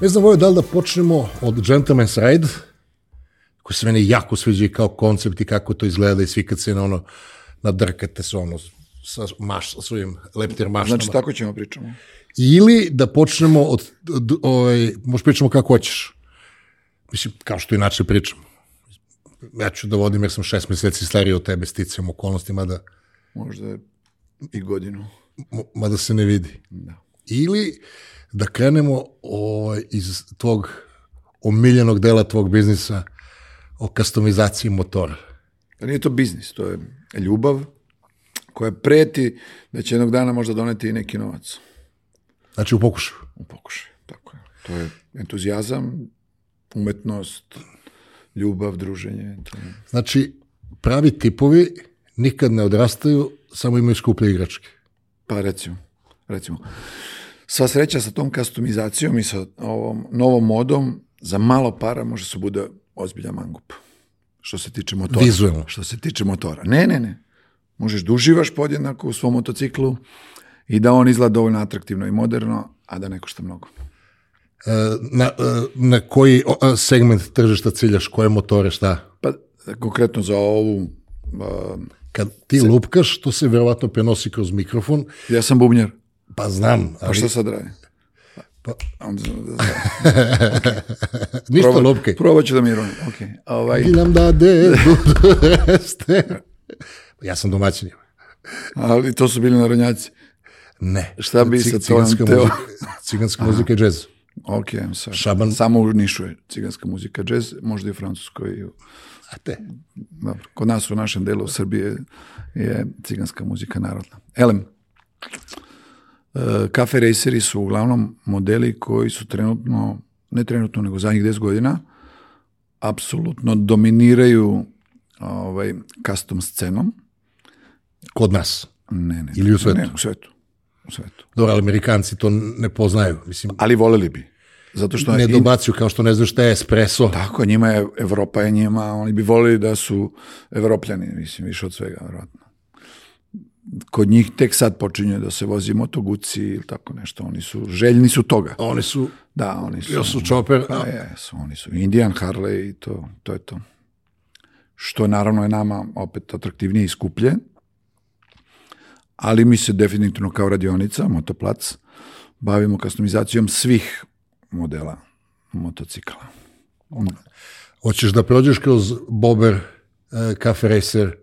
Ne znam, Vojo, da li da počnemo od Gentleman's Ride, koji se meni jako sviđa i kao koncept i kako to izgleda i svi kad se na ono, nadrkate se ono, sa maš, sa svojim leptir maštama. Znači, tako ćemo pričamo. Ili da počnemo od, od ovaj, možeš pričamo kako hoćeš. Mislim, kao što inače pričam. Ja ću da vodim jer sam šest meseci stariji od tebe sticam okolnostima da, Možda i godinu. mada se ne vidi. Da. Ili da krenemo ovaj, iz tvog omiljenog dela tvog biznisa o customizaciji motora. Nije to biznis, to je ljubav koja preti da će jednog dana možda doneti i neki novac Znači u pokušaju. u pokušaju. Tako je. To je entuzijazam, umetnost, ljubav, druženje. To je... Znači, pravi tipovi nikad ne odrastaju, samo imaju skuplje igračke. Pa recimo, recimo. Sva sreća sa tom customizacijom i sa ovom novom modom, za malo para može se bude ozbiljan mangup. Što se tiče motora. Vizuelno. Što se tiče motora. Ne, ne, ne. Možeš da uživaš podjednako u svom motociklu i da on izgleda dovoljno atraktivno i moderno, a da ne košta mnogo. E, Na, e, na koji o, segment tržišta ciljaš, koje motore, šta? Pa konkretno za ovu, a, Kad ti lupkaš, to se verovatno prenosi kroz mikrofon, ja sam bubnjar. Pa znam, Pa ali šta sad radi? Pa- Onda, ništa proba, lupkaj. probat ću da mi ironim. Okay. Ovaj, I nam dade ste. Ja sam domaćin. ali to su bili narodnjaci. Ne. Šta bi sa tvojom teo- ciganska muzika i džez. Ok, I'm sorry. Šaban. Samo u Nišu je ciganska muzika, džez, možda i u Francuskoj. i u- A te? Dobro. Kod nas u našem delu Srbije je ciganska muzika narodna. Elem, kafe raceri su uglavnom modeli koji su trenutno, ne trenutno, nego zadnjih 10 godina, apsolutno dominiraju ovaj, custom scenom. Kod nas. Ne, ne. Ili u svetu? Ne, u svetu. U svetu. Dobro, ali Amerikanci to ne poznaju. Mislim, Ali voleli bi. Zato što ne dobacuju kao što ne znaju šta je espresso. Tako, njima je, Evropa je njima, oni bi volili da su evropljani, mislim, više od svega, vjerojatno. Kod njih tek sad počinje da se vozi motoguci ili tako nešto, oni su, željni su toga. Oni su, Da, oni su. još su čoper, Pa jesu, oni su Indian, Harley i to, to je to. Što naravno je nama opet atraktivnije i skuplje, ali mi se definitivno kao radionica, motoplac, bavimo customizacijom svih modela motocikala. hoćeš da prođeš kroz Bober, eh, Cafe Racer,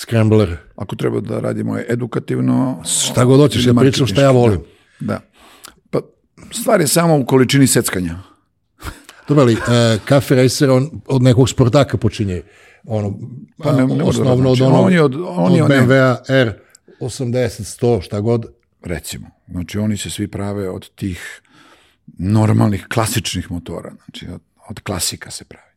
Scrambler, Ako treba da radimo edukativno... šta god hoćeš, ja pričam šta ja volim. Da, da. Pa, stvar je samo u količini seckanja. Dobro, ali uh, Cafe Racer on od nekog sportaka počinje. Ono, Pa ne- ne mora da osnovno od znači. onog, On je od- on je od od- BMW-a R 80, 100, šta god. Recimo. Znači, oni se svi prave od tih normalnih, klasičnih motora. Znači, od, od klasika se pravi.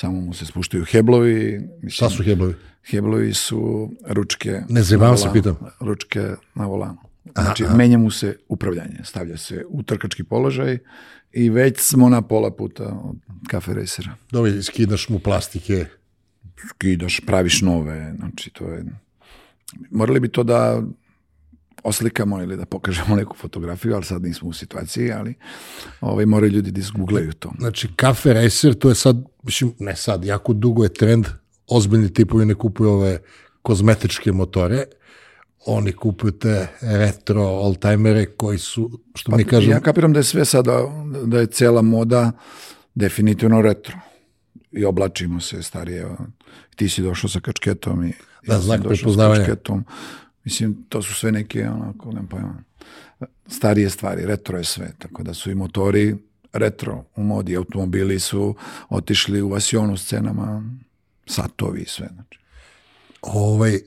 Samo mu se spuštaju heblovi. Mislim, Šta su heblovi? Heblovi su ručke... Ne na se, pitam. Ručke na volanu. Znači, menja mu se upravljanje. Stavlja se u trkački položaj i već smo na pola puta od kafe racera. Dobro, skidaš mu plastike. Skidaš, praviš nove. Znači, to je... Morali bi to da oslikamo ili da pokažemo neku fotografiju, ali sad nismo u situaciji, ali ovaj, moraju ljudi da izgooglaju to. Znači, Cafe Racer, to je sad, mislim, ne sad, jako dugo je trend, ozbiljni tipovi ne kupuju ove kozmetičke motore, oni kupuju te retro oldtimere koji su, što mi kažemo, Ja kapiram da je sve sada, da je cela moda definitivno retro. I oblačimo se starije. Ti si došao sa kačketom i Da, ja znak došao sa kačketom. Mislim, to su sve neke, onako, nemam pojma, starije stvari, retro je sve, tako da su i motori retro u modi, automobili su otišli u vasionu cenama, satovi i sve, znači. ovaj,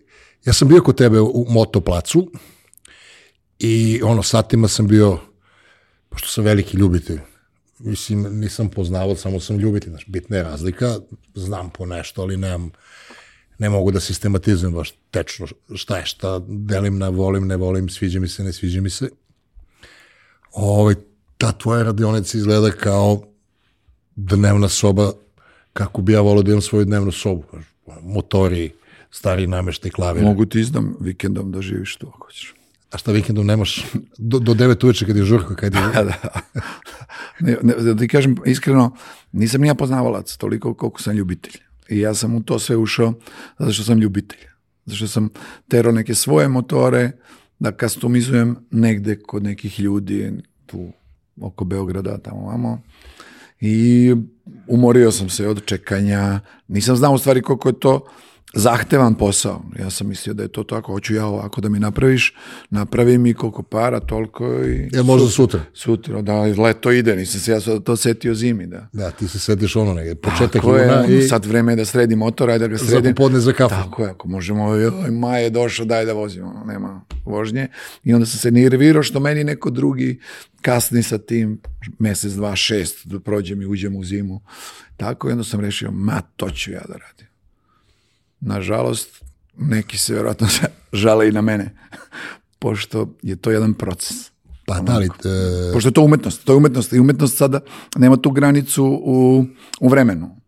ja sam bio kod tebe u motoplacu i ono, satima sam bio, pošto sam veliki ljubitelj, mislim, nisam poznavao, samo sam ljubitelj, znaš, bitna je razlika, znam po nešto, ali nemam, ne mogu da sistematizujem baš tečno šta je šta, delim na volim, ne volim, sviđa mi se, ne sviđa mi se. Ovaj, ta tvoja radionica izgleda kao dnevna soba, kako bi ja volio da imam svoju dnevnu sobu. Motori, stari nameštaj, klavir. Mogu ti izdam vikendom da živiš tu ako hoćeš. A šta vikendom nemaš do, do 9 uveče kad je žurka, kad je... da. Ne, ne, da ti kažem iskreno, nisam ni ja poznavalac toliko koliko sam ljubitelj. I ja sam u to sve ušao zato što sam ljubitelj. Zato što sam tero neke svoje motore da customizujem negde kod nekih ljudi tu oko Beograda, tamo vamo. I umorio sam se od čekanja. Nisam znao u stvari koliko je to zahtevan posao. Ja sam mislio da je to tako, hoću ja ovako da mi napraviš, napravi mi koliko para, toliko i... Ja, možda sutra. Sutra, da, leto ide, nisam se ja to setio zimi, da. Da, ti se setiš ono negdje, početak Tako je, i sad vreme je da sredim motor, ajde da ga za sredim. popodne za kafu. Tako je, ako možemo, joj, maj je došao, daj da vozimo, ono, nema vožnje. I onda sam se nervirao što meni neko drugi kasni sa tim mesec, dva, šest, da prođem i uđem u zimu. Tako i onda sam rešio, ma, to ću ja da radim. Nažalost, neki se vjerojatno žale i na mene, pošto je to jedan proces. Pa da li, e, Pošto je to umetnost, to je umetnost i umetnost sada nema tu granicu u, u vremenu.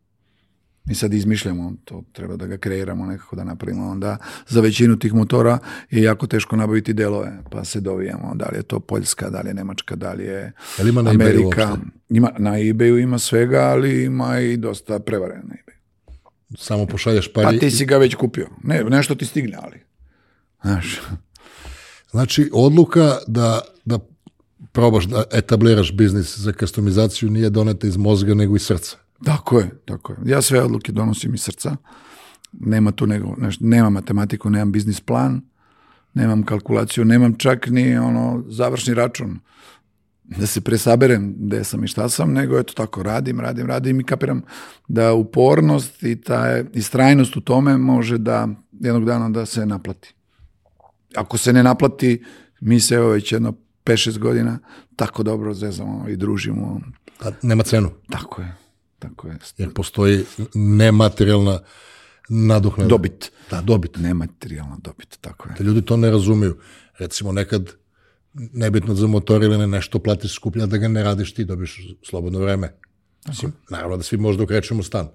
Mi sad izmišljamo, to treba da ga kreiramo nekako da napravimo. Onda za većinu tih motora je jako teško nabaviti delove, pa se dovijamo. Da li je to Poljska, da li je Nemačka, da li je Jel ima na eBayu Amerika. Ima, na eBayu ima svega, ali ima i dosta prevare na eBayu. Samo pošalješ par... Pa ti si ga već kupio. Ne, nešto ti stigne, ali. Znaš, Znači, odluka da, da probaš da etabliraš biznis za customizaciju nije doneta iz mozga nego iz srca. Tako je, tako je. Ja sve odluke donosim iz srca. Nema tu nego, neš, nemam matematiku, nemam biznis plan, nemam kalkulaciju, nemam čak ni ono završni račun da se presaberem gde sam i šta sam, nego eto tako radim, radim, radim i kapiram da upornost i ta istrajnost u tome može da jednog dana da se naplati. Ako se ne naplati, mi se evo već jedno 5-6 godina tako dobro zezamo i družimo. Pa nema cenu, Tako je, tako je. jer postoji nematerijalna nadoknada. Dobit. Da, dobit. Nematerijalna dobit, tako je. Da ljudi to ne razumiju. Recimo, nekad nebitno za motor ili ne nešto platiš skuplja da ga ne radiš ti, dobiš slobodno vreme. Mislim, naravno da svi možda ukrećemo stan.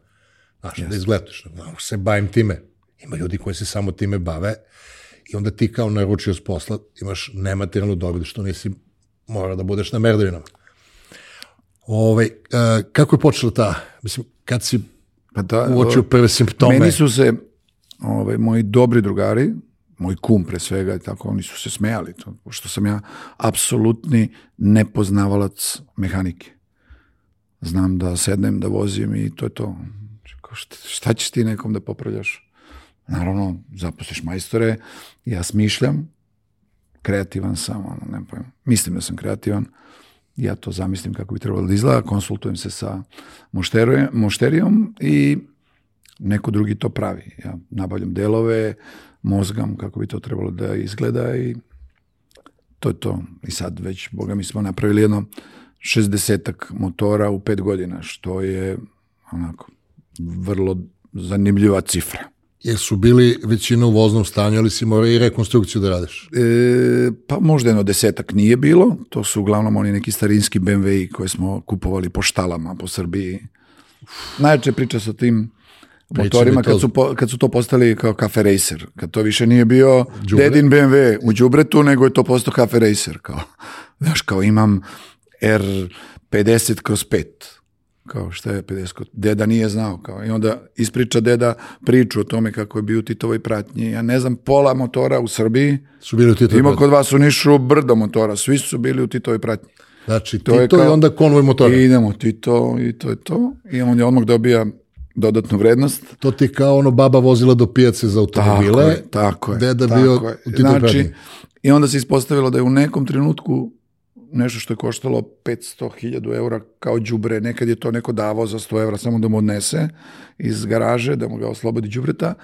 Znaš, da izgledaš. Ako se bavim time. Ima ljudi koji se samo time bave i onda ti kao naručio s posla imaš nematerijalnu dobit što nisi mora da budeš na merdavinama. Ove, e, kako je počela ta, mislim, kad si Pa da, uočio prve simptome? Meni su se ovaj, moji dobri drugari, moj kum pre svega i tako, oni su se smejali, to, pošto sam ja apsolutni nepoznavalac mehanike. Znam da sednem, da vozim i to je to. Kao, Šta, ćeš ti nekom da popravljaš? Naravno, zaposliš majstore, ja smišljam, kreativan sam, ono, ne pojma. Mislim da sam kreativan, ja to zamislim kako bi trebalo da izgleda, konsultujem se sa mušterijom i neko drugi to pravi. Ja nabavljam delove, mozgam kako bi to trebalo da izgleda i to je to. I sad već, boga mi smo napravili jedno 60 motora u pet godina, što je onako vrlo zanimljiva cifra. Jer su bili većina u voznom stanju, ali si morao i rekonstrukciju da radiš. E, pa možda jedno desetak nije bilo, to su uglavnom oni neki starinski BMW-i koje smo kupovali po štalama po Srbiji. Najjače priča sa tim motorima kad su, po, kad su to postali kao Cafe Racer, kad to više nije bio Đubre. dedin BMW u đubretu, nego je to postao Cafe Racer. Kao, znaš, kao imam R50 kroz 5 kao šta je 50 kroz- deda nije znao kao i onda ispriča deda priču o tome kako je bio u Titovoj pratnji ja ne znam pola motora u Srbiji Su bili u Titovoj ima kod vas u Nišu brdo motora, svi su bili u Titovoj pratnji. Znači, To je Tito i kao- onda konvoj motora. I idemo Tito i to je to. I on je odmah dobija dodatnu vrednost. To ti kao ono baba vozila do pijace za automobile. Tako je, tako je. Deda tako bio je. Znači, i onda se ispostavilo da je u nekom trenutku nešto što je koštalo 500.000 eura kao đubre, nekad je to neko davao za 100 eura samo da mu odnese iz garaže, da mu ga oslobodi đubreta.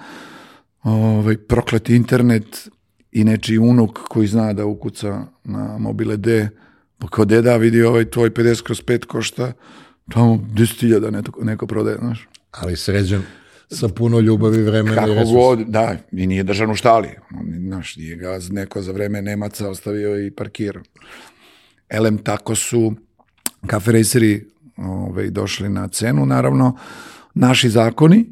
Ovaj, prokleti internet i nečiji unuk koji zna da ukuca na mobile D, pa kao deda vidi ovaj tvoj 50 kroz 5 košta, tamo 10.000 neko, neko prodaje, znaš. Ali sređen sa puno ljubavi, vremena i Kako resursa. god, da, i nije držan u štali. Znaš, nije ga neko za vreme Nemaca ostavio i parkirao. Elem, tako su kafe raceri ovaj, došli na cenu, naravno. Naši zakoni,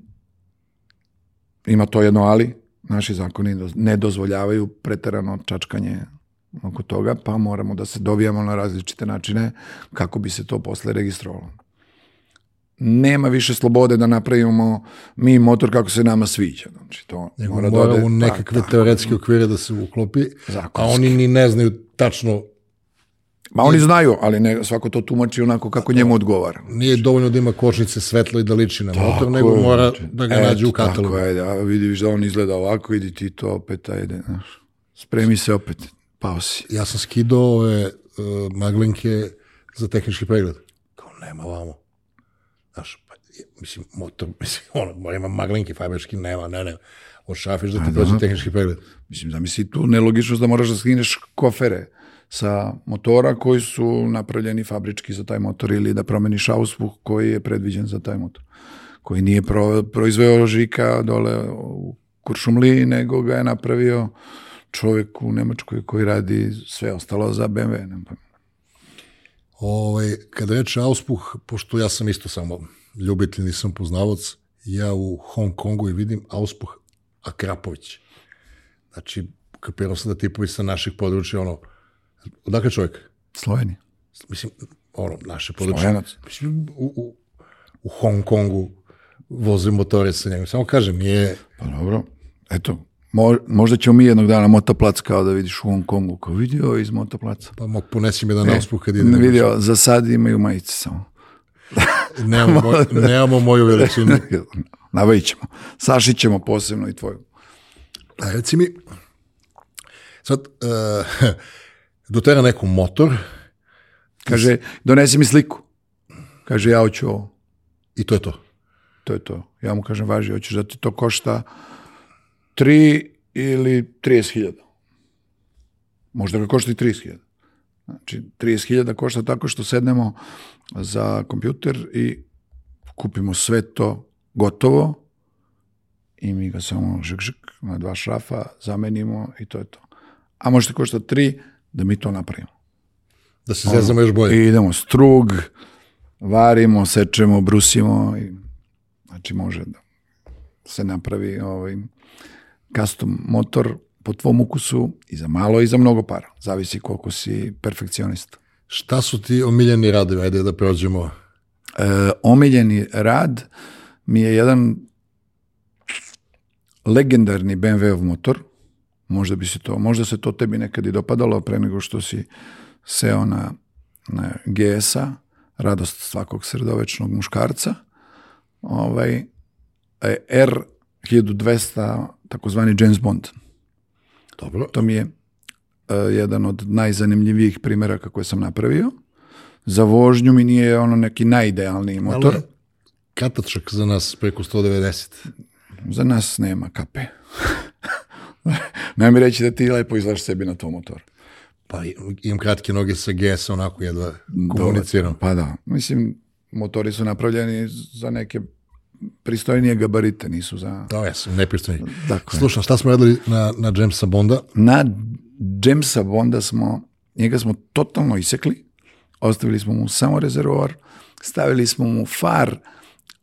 ima to jedno ali, naši zakoni ne dozvoljavaju preterano čačkanje oko toga, pa moramo da se dovijamo na različite načine kako bi se to posle registrovalo. Nema više slobode da napravimo mi motor kako se nama sviđa. Znači, to Nego mora, mora, da u nekakve pa, teoretske okvire da se uklopi, a Zakonski. oni ni ne znaju tačno, Ma oni znaju, ali ne, svako to tumači onako kako njemu odgovara. nije dovoljno da ima kočnice svetlo i da liči na motor, nego mora znači, da ga eto, nađe u katalogu. Tako je, da vidiš da on izgleda ovako, idi ti to opet, ajde, znaš. Spremi se opet, pao si. Ja sam skidao ove uh, maglinke za tehnički pregled. Kao, nema vamo. Znaš, pa, mislim, motor, mislim, ono, ima maglinke fabrički, nema, ne, ne. Odšafiš da ti prođe tehnički pregled. Mislim, zamisli tu nelogičnost da moraš da skineš kofere sa motora koji su napravljeni fabrički za taj motor ili da promeniš auspuh koji je predviđen za taj motor. Koji nije pro, proizveo Žika dole u Kuršumliji, nego ga je napravio čovjek u Nemačkoj koji radi sve ostalo za BMW. Ne, Ovaj, kada reče auspuh, pošto ja sam isto samo ljubitelj, nisam poznavac, ja u Hong Kongu i vidim auspuh Akrapović. Znači, kapirao sam da tipovi sa naših područja, ono, odakle čovjek? Sloveni. Mislim, ono, naše područje. Slovenac. Mislim, u, u, u Hong Kongu voze motore sa njegom. Samo kažem, nije, Pa dobro, eto, mo, možda ćemo mi jednog dana motoplac kao da vidiš u Hong Kongu. Kao vidio iz motoplaca. pa mog ponesim jedan auspuh kad ide. Vidio, za sad imaju majice samo. Nemamo, moj, nemamo moju veličinu. Nabavit ćemo. Sašit ćemo posebno i tvoju. A reci mi, sad, uh, dotera neko motor Kaže, donesi mi sliku. Kaže, ja hoću ovo. i to je to. To je to. Ja mu kažem, važi, hoćeš da ti to košta 3 ili 30 hiljada. Možda ga košta i 30 hiljada. Znači, 30 hiljada košta tako što sednemo za kompjuter i kupimo sve to gotovo i mi ga samo žik, žik na dva šrafa zamenimo i to je to. A možete košta 3 da mi to napravimo. Da se zezamo još bolje. I idemo strug, varimo, sečemo, brusimo i znači može da se napravi ovaj custom motor po tvom ukusu i za malo i za mnogo para. Zavisi koliko si perfekcionista. Šta su ti omiljeni radovi? Ajde da prođemo. E, omiljeni rad mi je jedan legendarni BMW-ov motor. Možda bi se to, možda se to tebi nekad i dopadalo pre nego što si seo na, na GS-a, radost svakog sredovečnog muškarca. Ovaj, e, R1200, takozvani James Bond. Dobro. To mi je e, jedan od najzanimljivijih primjera koje sam napravio. Za vožnju mi nije ono neki najidealniji motor. Ali katačak za nas preko 190. Za nas nema kape. mi reći da ti lepo izlaš sebi na tom motoru. Pa imam kratke noge sa GS, onako jedva komuniciram. Pa da, mislim, motori su napravljeni za neke pristojnije gabarite, nisu za... Da, ja sam nepristojni. Tako je. Slušam, šta smo radili na, na Jamesa Bonda? Na Jamesa Bonda smo, njega smo totalno isekli, ostavili smo mu samo rezervoar, stavili smo mu far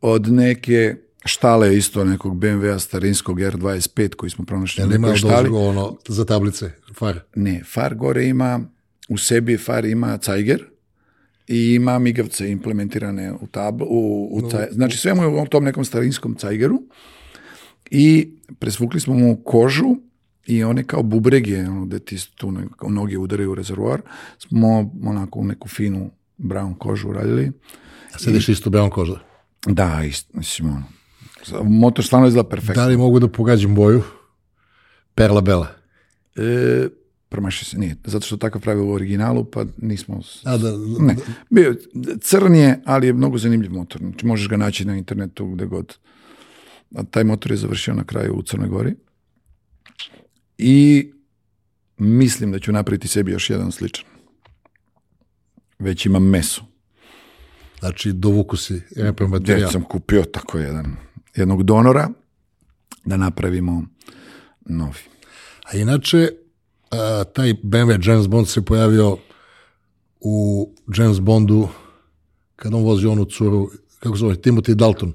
od neke štale isto nekog BMW-a starinskog R25 koji smo pronašli Jel ima štali. ono, za tablice, far? Ne, far gore ima, u sebi far ima cajger i ima migavce implementirane u tablu, u, u caj- znači sve mu je u tom nekom starinskom cajgeru i presvukli smo mu kožu i one kao bubrege, ono, gde ti tu noge udaraju u rezervoar, smo onako u neku finu brown kožu uradili. A sediš isto beon koža. Da, ist, mislim, ono, motor stvarno izgleda perfektno. Da li mogu da pogađam boju? Perla Bela. E, promašio se, nije, zato što takav pravi u originalu, pa nismo... A da, Ne, bio, crn je, ali je mnogo zanimljiv motor. Znači, možeš ga naći na internetu gde god. A taj motor je završio na kraju u Crnoj Gori. I mislim da ću napraviti sebi još jedan sličan. Već imam meso. znači dovuku si repromaterijal. Već sam kupio tako jedan, jednog donora da napravimo novi. A inače, a, taj BMW James Bond se pojavio u James Bondu kad on vozi onu curu, kako se zove, Timothy Dalton.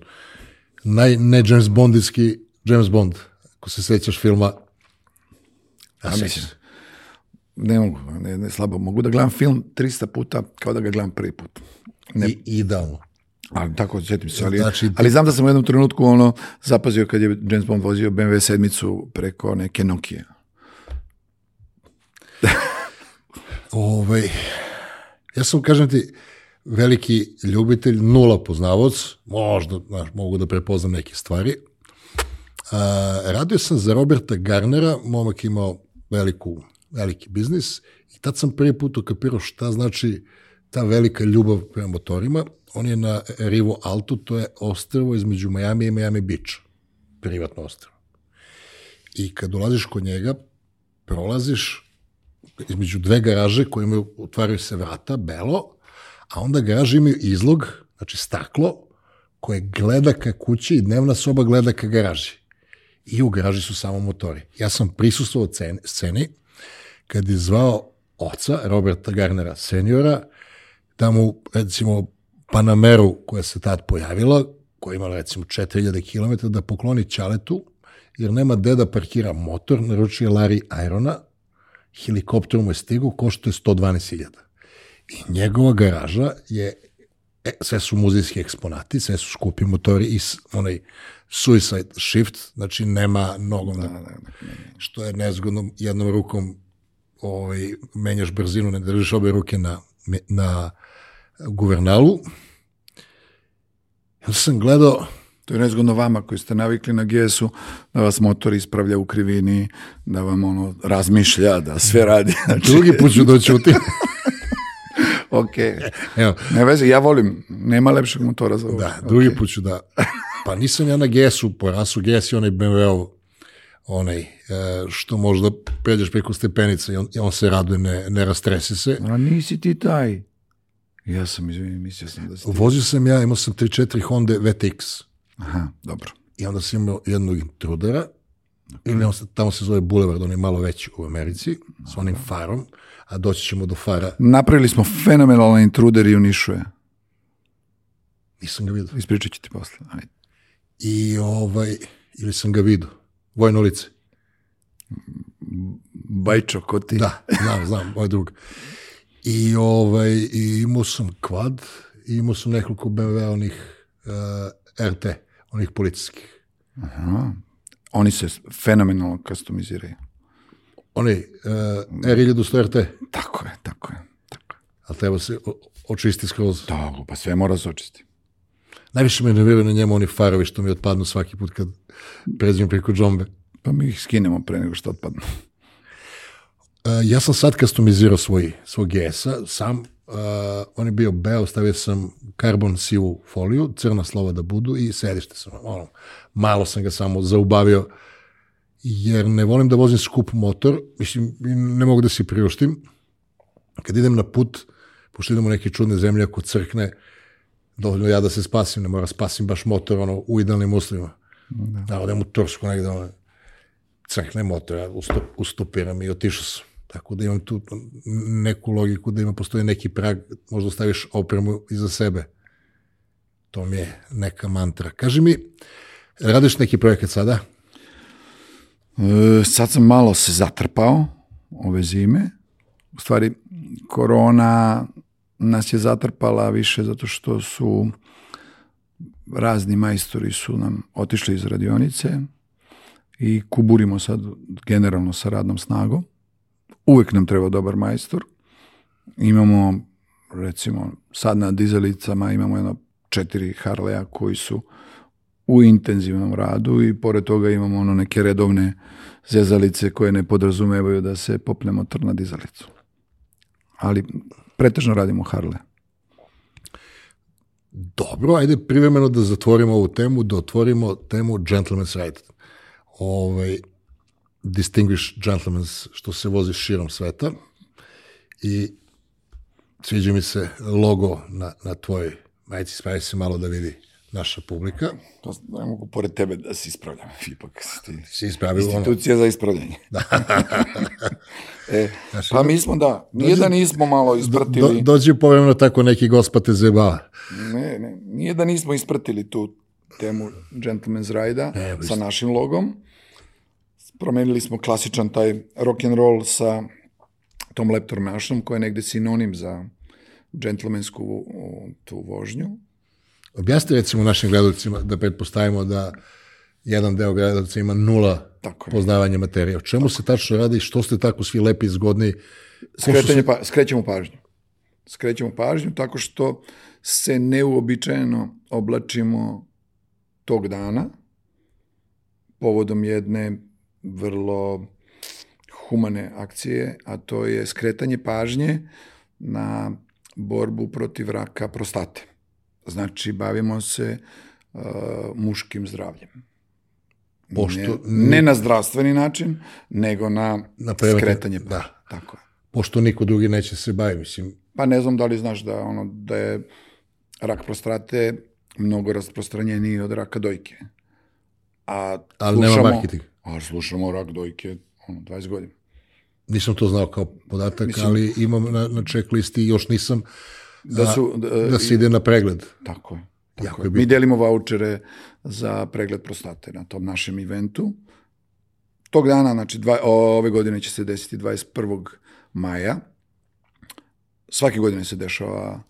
Naj, ne James Bondijski James Bond, ako se sećaš filma. A mislim, Ne mogu, ne, ne slabo. Mogu da gledam film 300 puta kao da ga gledam prvi put. Ne, I, idealno. ali tako, sjetim se. Ali, Znači, ali znam da sam u jednom trenutku ono zapazio kad je James Bond vozio BMW sedmicu preko neke Nokia. Ovaj, ja sam, kažem ti, veliki ljubitelj, nula poznavac, možda, znaš, mogu da prepoznam neke stvari. A, radio sam za Roberta Garnera, momak imao veliku, veliki biznis i tad sam prvi put ukapirao šta znači ta velika ljubav prema motorima. On je na Rivo Alto, to je ostrvo između Miami i Miami Beach, privatno ostrvo. I kad ulaziš kod njega, prolaziš između dve garaže koje imaju, otvaraju se vrata, belo, a onda garaže imaju izlog, znači staklo, koje gleda ka kući i dnevna soba gleda ka garaži. I u garaži su samo motori. Ja sam prisustvovao cen- sceni kad je zvao oca, Roberta Garnera seniora, da mu, recimo, Panameru koja se tad pojavila, koja je imala recimo 4000 km, da pokloni Ćaletu, jer nema gde da parkira motor, naručio Larry Irona, helikopter mu je stigao, košto je 112.000. I njegova garaža je, e, sve su muzejski eksponati, sve su skupi motori i onaj suicide shift, znači nema nogom, da, što je nezgodno jednom rukom ovaj, menjaš brzinu, ne držiš obe ruke na, na guvernalu. Ja sam gledao, To je nezgodno vama koji ste navikli na GS-u da vas motor ispravlja u krivini, da vam ono razmišlja, da sve radi. Znači, drugi put ću doći u ok. Evo, Ne veze, ja volim, nema lepšeg motora za ovo. Da, drugi put ću da... Pa nisam ja na GS-u, po rasu GS je onaj BMW, onaj, e, što možda pređeš preko stepenica i on, i on se raduje, ne, ne rastresi se. A nisi ti taj. Ja sam, izvinim, mislio sam da si ti. Vozio sam ja, imao sam 3-4 Honda VTX Aha, dobro. i onda sam imao jednog intrudera, on se, tamo se zove Boulevard, on je malo veći u Americi, s onim farom, a doći ćemo do fara, Napravili smo fenomenalan intruder i u Nišu je. nisam ga vidio. Ispričat ću ti posle. Ajde. I ovaj, ili sam ga vidio, Vojno lice. Bajčo, ko ti? Da, znam, znam, moj drug. I, ovaj, i imao sam kvad, i imao sam nekoliko BMW onih uh, RT, onih policijskih. Aha. Oni se fenomenalno customiziraju. Onaj uh, R1100 RT, Tako je, tako je. Tako ali treba se o- očisti skroz. Tako, pa sve mora se očistiti. Najviše me nerviraju na njemu oni farovi što mi otpadnu svaki put kad pređem preko džombe. Pa mi ih skinemo pre nego što otpadnu. Uh, ja sam sad customizirao svoj, svoj GS-a, sam, uh, on je bio beo, stavio sam karbon sivu foliju, crna slova da budu i sedište sam, ono, malo sam ga samo zaubavio, jer ne volim da vozim skup motor, mislim, ne mogu da si priuštim. Kad idem na put, pošto idemo u neke čudne zemlje, ako crkne, dovoljno ja da se spasim, ne mora spasim baš motor, ono, u idealnim uslovima. Da, da odem u Tursku negde, ono, crkne motor, ja ustup, ustupiram i otišao sam. Tako da imam tu neku logiku da ima postoji neki prag, možda staviš opremu iza sebe. To mi je neka mantra. Kaži mi, radiš neki projekat sada? E, sad sam malo se zatrpao ove zime. U stvari, korona nas je zatrpala više zato što su razni majstori su nam otišli iz radionice i kuburimo sad generalno sa radnom snagom. Uvek nam treba dobar majstor. Imamo, recimo, sad na dizelicama imamo jedno četiri Harleja koji su u intenzivnom radu i pored toga imamo ono neke redovne zezalice koje ne podrazumevaju da se popne motor na dizalicu. Ali pretežno radimo Harle. Dobro, ajde privremeno da zatvorimo ovu temu, da otvorimo temu Gentleman's Ride. Ovaj, distinguished gentlemans što se vozi širom sveta i sviđa mi se logo na, na tvojoj majici, spravi se malo da vidi naša publika. To ne mogu pored tebe da se ispravljam. Ipak si ti Si ispravio ono. institucija za ispravljanje. e, pa mi smo da, nije da nismo malo Do, ispratili, dođe povremeno tako neki gospate zebava. ne, ne, nije da nismo ispratili tu temu Gentleman's Ride-a sa našim logom. Promenili smo klasičan taj rock and roll sa tom leptornašom koja je negde sinonim za džentlmensku o, tu vožnju. Objasni recimo našim gledalcima da pretpostavimo da jedan deo gledalca ima nula Tako je. poznavanja materije. O čemu se tačno radi, što ste tako svi lepi, zgodni? Ko su Skretanje, se- pa, skrećemo pažnju. Skrećemo pažnju tako što se neuobičajeno oblačimo tog dana povodom jedne vrlo humane akcije, a to je skretanje pažnje na borbu protiv raka prostate. Znači, bavimo se uh, muškim zdravljem. Pošto- ne, ne na zdravstveni način, nego na, Na preventiv- skretanje pažnje. da. Tako je. Pošto niko drugi neće se baviti, mislim, Pa ne znam da li znaš da ono da je rak prostate mnogo rasprostranjeniji od raka dojke. A Ali nema marketing. A slušamo rak dojke ono 20 godina. nisam to znao kao podatak, Mislim- ali imam na, na checklisti i još nisam Da su da, da se ide na pregled. tako je. Tako je. Mi delimo vouchere za pregled prostate na tom našem eventu. Tog dana, znači dva, o, ove godine će se desiti 21. maja. Svake godine se dešava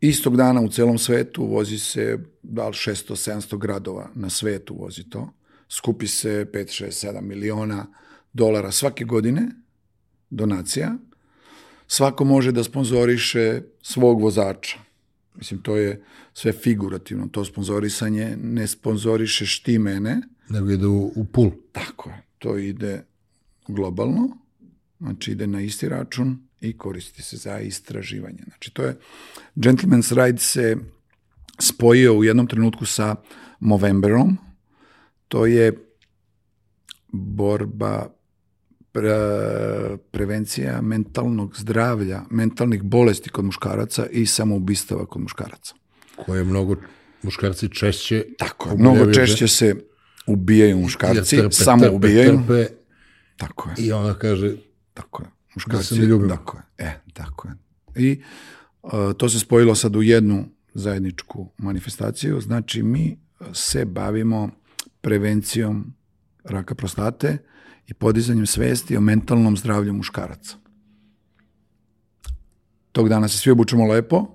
istog dana u celom svetu, vozi se da li 600-700 gradova na svetu vozi to. Skupi se 5, 6, 7 miliona dolara svake godine, donacija. Svako može da sponzoriše svog vozača. Mislim, to je sve figurativno, to sponzorisanje ne sponzorišeš ti mene, Nego ide u, u pul. tako je, to ide globalno, znači ide na isti račun i koristi se za istraživanje. Znači, to je, Gentleman's Ride se spojio u jednom trenutku sa Movemberom, to je borba pre, prevencija mentalnog zdravlja, mentalnih bolesti kod muškaraca i samoubistava kod muškaraca. koje mnogo muškarci češće Tako Mnogo češće se ubijaju muškarci, jer trpe, samo trpe, ubijaju. Trpe, Tako je. I ona kaže, Tako je. Muškarci, Da se ne. Tako je. E, tako je. I uh, to se spojilo sad u jednu zajedničku manifestaciju. Znači, mi se bavimo prevencijom raka prostate i podizanjem svesti o mentalnom zdravlju muškaraca. Tog dana se svi obučemo lepo.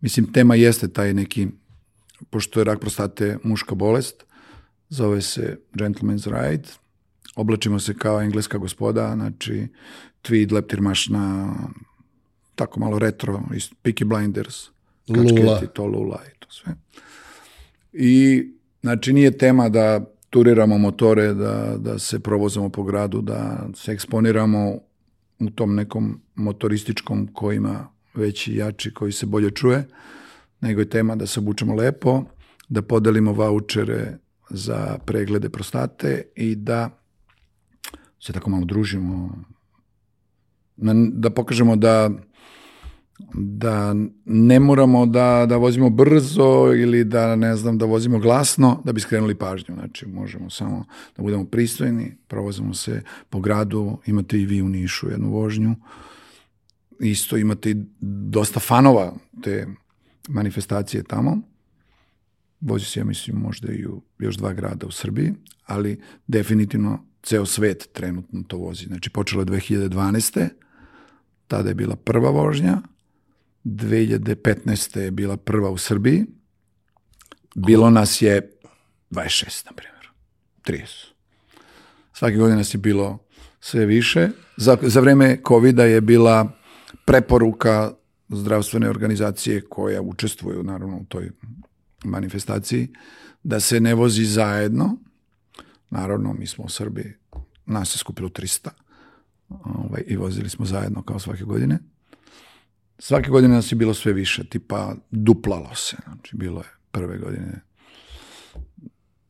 Mislim, tema jeste taj neki, pošto je rak prostate muška bolest, zove se Gentleman's Ride, oblačimo se kao engleska gospoda, znači tweed, leptir mašna, tako malo retro, Peaky Blinders, kačketi, to lula i to sve. I, znači, nije tema da turiramo motore, da, da se provozamo po gradu, da se eksponiramo u tom nekom motorističkom koji ima veći jači, koji se bolje čuje, nego je tema da se obučemo lepo, da podelimo vouchere za preglede prostate i da se tako malo družimo, da pokažemo da da ne moramo da, da vozimo brzo ili da ne znam da vozimo glasno da bi skrenuli pažnju. Znači možemo samo da budemo pristojni, provozimo se po gradu, imate i vi u Nišu jednu vožnju. Isto imate i dosta fanova te manifestacije tamo. Vozi se, ja mislim, možda i u još dva grada u Srbiji, ali definitivno ceo svet trenutno to vozi. Znači, počelo je 2012. Tada je bila prva vožnja, 2015. je bila prva u Srbiji, bilo nas je 26, na primjer, 30. Svake godine nas je bilo sve više. Za, za vreme covid je bila preporuka zdravstvene organizacije koja učestvuju naravno u toj manifestaciji, da se ne vozi zajedno. Naravno, mi smo u Srbiji, nas je skupilo 300 ovaj, i vozili smo zajedno kao svake godine. Svake godine nas je bilo sve više, tipa duplalo se. Znači, bilo je prve godine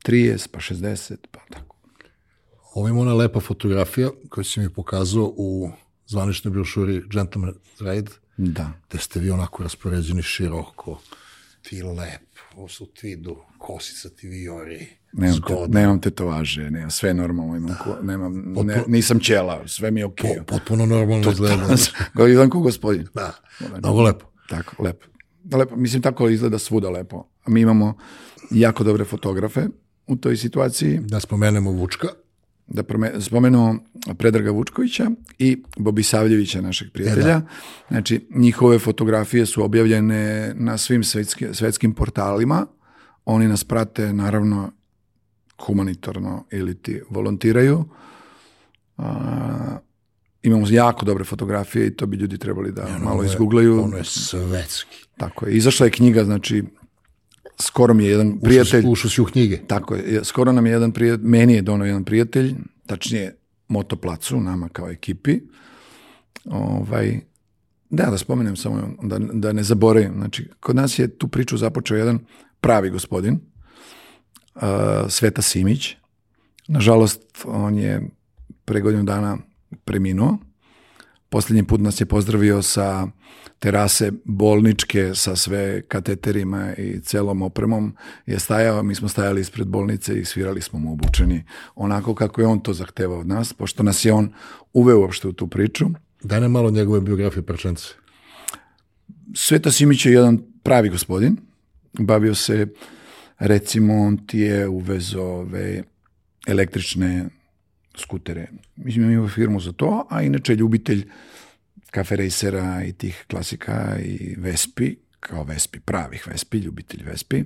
30, pa 60, pa tako. ovo ima ona lepa fotografija koju si mi pokazao u zvaničnoj brošuri Gentleman Ride, Da. gde ste vi onako raspoređeni široko, ti lep, ovo su tweedu, kosica ti viori, Nemam, te, nemam tetovaže, nemam, sve normalno, imam, ko, nemam, ne, nisam ćela, sve mi je okej. Po, potpuno normalno izgleda. Okay. Izgledam kao gospodin. Da, mnogo lepo. Tako, lepo. lepo. Mislim, tako izgleda svuda lepo. Mi imamo jako dobre fotografe u toj situaciji. Da spomenemo Vučka, da spomenemo Predraga Vučkovića i Bobi Savljevića, našeg prijatelja. Znači, njihove fotografije su objavljene na svim svetski, svetskim portalima. Oni nas prate, naravno, humanitarno ili ti volontiraju. A, imamo jako dobre fotografije i to bi ljudi trebali da malo Ono izgooglaju. Ono je svetski. Tako je. Izašla je knjiga, znači, skoro mi je jedan prijatelj... Ušao si u knjige. Tako je, skoro nam je jedan prijatelj, meni je donao jedan prijatelj, tačnije motoplacu, nama kao ekipi. Ovaj, da, da spomenem samo, da, da ne zaboravim. Znači, kod nas je tu priču započeo jedan pravi gospodin, uh, Sveta Simić. Nažalost, on je pre godinu dana preminuo. Posljednji put nas je pozdravio sa terase bolničke sa sve kateterima i celom opremom je stajao, mi smo stajali ispred bolnice i svirali smo mu obučeni onako kako je on to zahtevao od nas, pošto nas je on uveo uopšte u tu priču. Daj nam malo njegove biografije prčence. Sveta Simić je jedan pravi gospodin, bavio se, recimo, on ti je uvezo ove električne skutere. Mislim, ima firmu za to, a inače je ljubitelj kafe racera i tih klasika i Vespi, kao Vespi, pravih Vespi, ljubitelj Vespi.